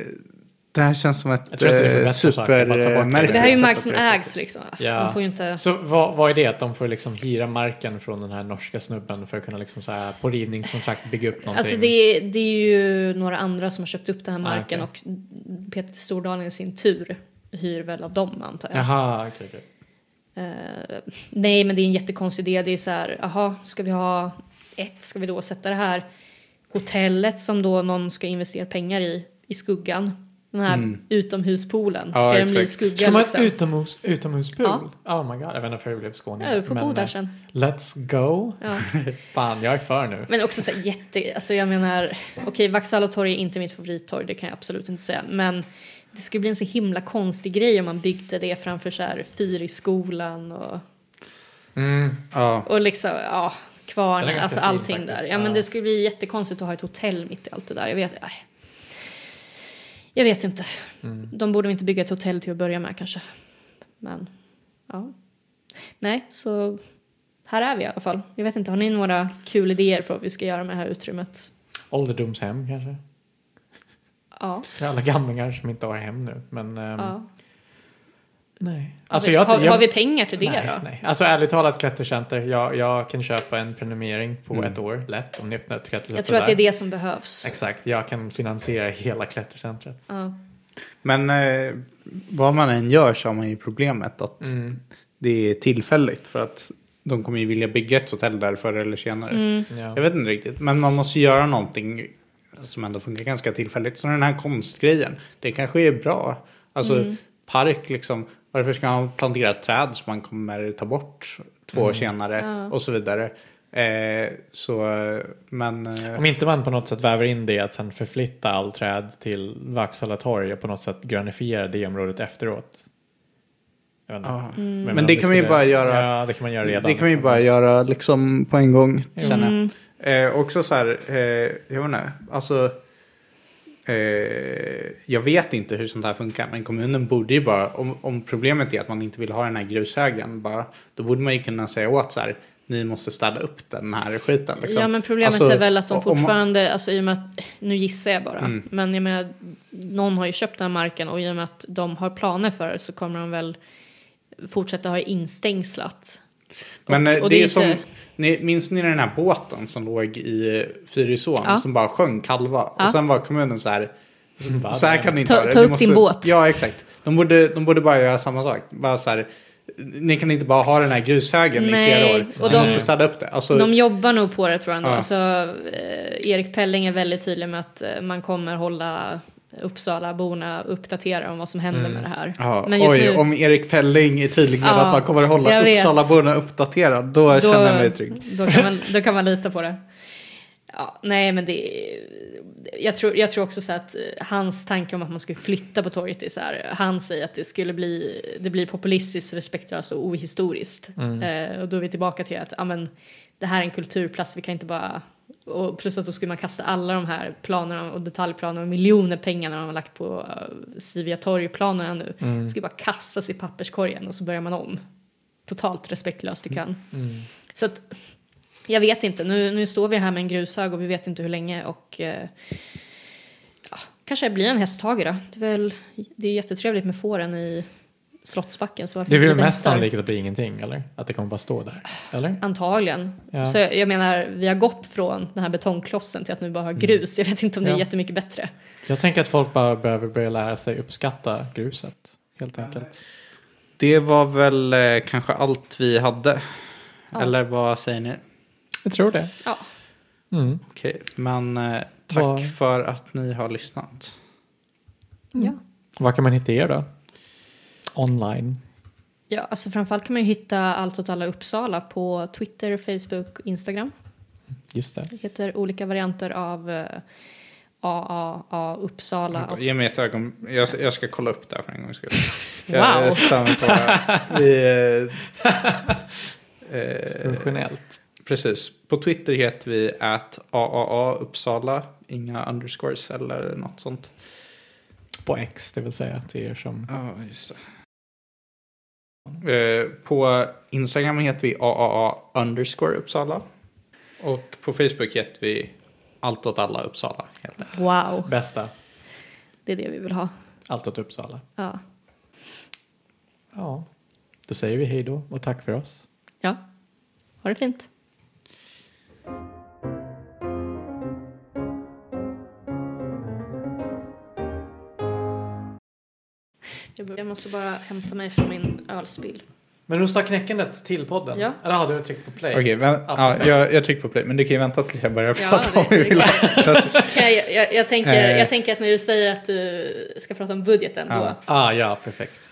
det här känns som ett eh, bort det. här är ju mark som ägs liksom. Ja. De får ju inte... Så vad, vad är det? Att de får liksom hyra marken från den här norska snubben för att kunna liksom så här på rivningskontrakt bygga upp någonting? Alltså det är, det är ju några andra som har köpt upp den här marken Ah, och Peter Stordalen i sin tur hyr väl av dem antar jag. Jaha, okej. okej. Eh, nej men det är en jättekonstig idé. Det är så här, jaha, ska vi ha ett, ska vi då sätta det här hotellet som då någon ska investera pengar i, i skuggan. Den här utomhuspoolen, ska Ja, den bli skugga Ska man ha liksom? utomhus, utomhuspool? Ja. Oh my god, jag vet inte varför jag blev skåning. Ja, du får bo men, där eh, sen. Let's go. Ja. Fan, jag är för nu. Men också så här jätte, alltså jag menar, okej Vaksala torg är inte mitt favorittorg, det kan jag absolut inte säga. Men det skulle bli en så himla konstig grej om man byggde det framför så här fyr i skolan och, Mm. Ja, och liksom, ja, kvarn, alltså allting faktiskt, där. Ja, men ja. det skulle bli jättekonstigt att ha ett hotell mitt i allt det där. Jag vet, nej. Jag vet inte. Mm. De borde inte bygga ett hotell till att börja med kanske. Men, ja. Nej, så här är vi i alla fall. Jag vet inte, har ni några kul idéer för vad vi ska göra med det här utrymmet? Ålderdomshem kanske? Ja. För alla gamlingar som inte har hem nu. Men ehm, ja. Nej. Alltså, Alltså jag, har, jag, har vi pengar till det nej, då? Nej. Alltså ärligt talat klättercenter. Jag, jag kan köpa en prenumerering på Mm. ett år lätt om ni öppnar ett klättercenter Jag tror att det är där. det som behövs. Exakt, jag kan finansiera hela klättercentret. Ja. men eh, vad man än gör så har man ju problemet att Mm. det är tillfälligt för att de kommer ju vilja bygga ett hotell där förr eller senare. Mm. Ja. Jag vet inte riktigt, men man måste göra någonting som ändå funkar ganska tillfälligt. Så den här konstgrejen, det kanske är bra. Alltså Mm. park liksom, varför ska man plantera träd som man kommer ta bort två år senare Ja. och så vidare. Eh, så, men... Eh, Om inte man på något sätt väver in det att sen förflytta all träd till Vaksala torg och på något sätt grönifiera det området efteråt. Jag vet inte. ja. Men, Men om det kan man ju bara göra- Ja, det kan man göra redan. Det kan man ju liksom. bara göra liksom på en gång. Mm. Eh, också så här, eh, jag vet inte, alltså. Eh, jag vet inte hur sånt här funkar, men kommunen borde ju bara, om, om problemet är att man inte vill ha den här grushögen, bara, då borde man ju kunna säga åt så här, ni måste städa upp den här skiten. Liksom. Ja men problemet Alltså, är väl att de fortfarande, alltså i och med att, nu gissar jag bara, Mm. men jag menar, någon har ju köpt den här marken och i och med att de har planer för det så kommer de väl fortsätta ha instängslat. Men Och- eh, och det är inte- som, ni, minns ni den här båten som låg i Fyrisån Ja. som bara sjönk halva? Ja. Och sen var kommunen så här, Va? så här kan ni inte Ta- ha det. ta upp din båt. Ja, exakt. De borde, de borde bara göra samma sak. Bara så här, ni kan inte bara ha den här grushögen i Nej, flera år. och de- måste städa upp det. Alltså, De jobbar nog på det tror jag. Ja. Alltså, eh, Erik Pelling är väldigt tydlig med att eh, man kommer hålla Uppsala-borna uppdaterade om vad som händer med det här. ja, Men just oj, nu, om Erik Pelling är tydlig med Ja, att man kommer att hålla. Uppsalaborna uppdaterad, då, känner jag mig trygg. Då kan, man, då kan man lita på det. Ja, nej, men det jag tror, jag tror också så att eh, hans tanke om att man skulle flytta på torget är så här. Han säger att det skulle bli, det blir populistiskt, respektlöst och ohistoriskt. Eh, och då är vi tillbaka till att ja, men, det här är en kulturplats, vi kan inte bara och plus att då skulle man kasta alla de här planerna och detaljplanerna och miljoner pengar de har lagt på uh, Sivia torg-planerna nu. Mm. Skulle bara kastas i papperskorgen och så börjar man om. Totalt respektlöst tycker han. Mm. Så att, jag vet inte, nu, nu står vi här med en grushög och vi vet inte hur länge och eh, ja, kanske blir en hästhage då. Det är, väl, det är jättetrevligt med fåren i Slottsbacken. Så Det är väl mest sannolikt att det blir ingenting, eller? Att det kommer bara stå där, eller? Antagligen. Ja. Så jag, jag menar, vi har gått från den här betongklossen till att nu bara ha grus. Jag vet inte om det är Ja. jättemycket bättre. Jag tänker att folk bara behöver börja lära sig uppskatta gruset, helt enkelt. Det var väl eh, kanske allt vi hade. Ja. Eller vad säger ni? Jag tror det. Ja, Mm. Okej, men eh, tack Vad- för att ni har lyssnat. ja. Var kan man hitta er då? Online? ja, alltså framförallt kan man ju hitta Allt åt alla Uppsala på Twitter, Facebook och Instagram. Just det. Det heter olika varianter av eh, AAA Uppsala. Och, Ge mig ett ögon. Jag, jag ska kolla upp det här för en gångs skull. Wow. Jag, stannar på det. Vi, eh, eh, Professionellt. precis. På Twitter heter vi att AAA Uppsala. Inga underscores eller något sånt. På X, det vill säga till er som... Ja, just det. Eh, på Instagram heter vi AAA underscore Uppsala. Och på Facebook heter vi Allt åt alla Uppsala. Helt wow, Bästa. det är det vi vill ha. Allt åt Uppsala. Ja. Ja. Då säger vi hej då och tack för oss. ja, ha det fint. Jag jag måste bara hämta mig från min ölspill. Men du ska knäckandet till podden? Ja. Eller har du tryckt på play? Okej, men, Ja, ja, jag, jag trycker på play. Men du kan ju vänta tills jag börjar Ja, prata det- om hur jag, jag, jag, tänker, Eh. jag tänker att när du säger att du ska prata om budgeten Ja. då. Ah, ja, perfekt.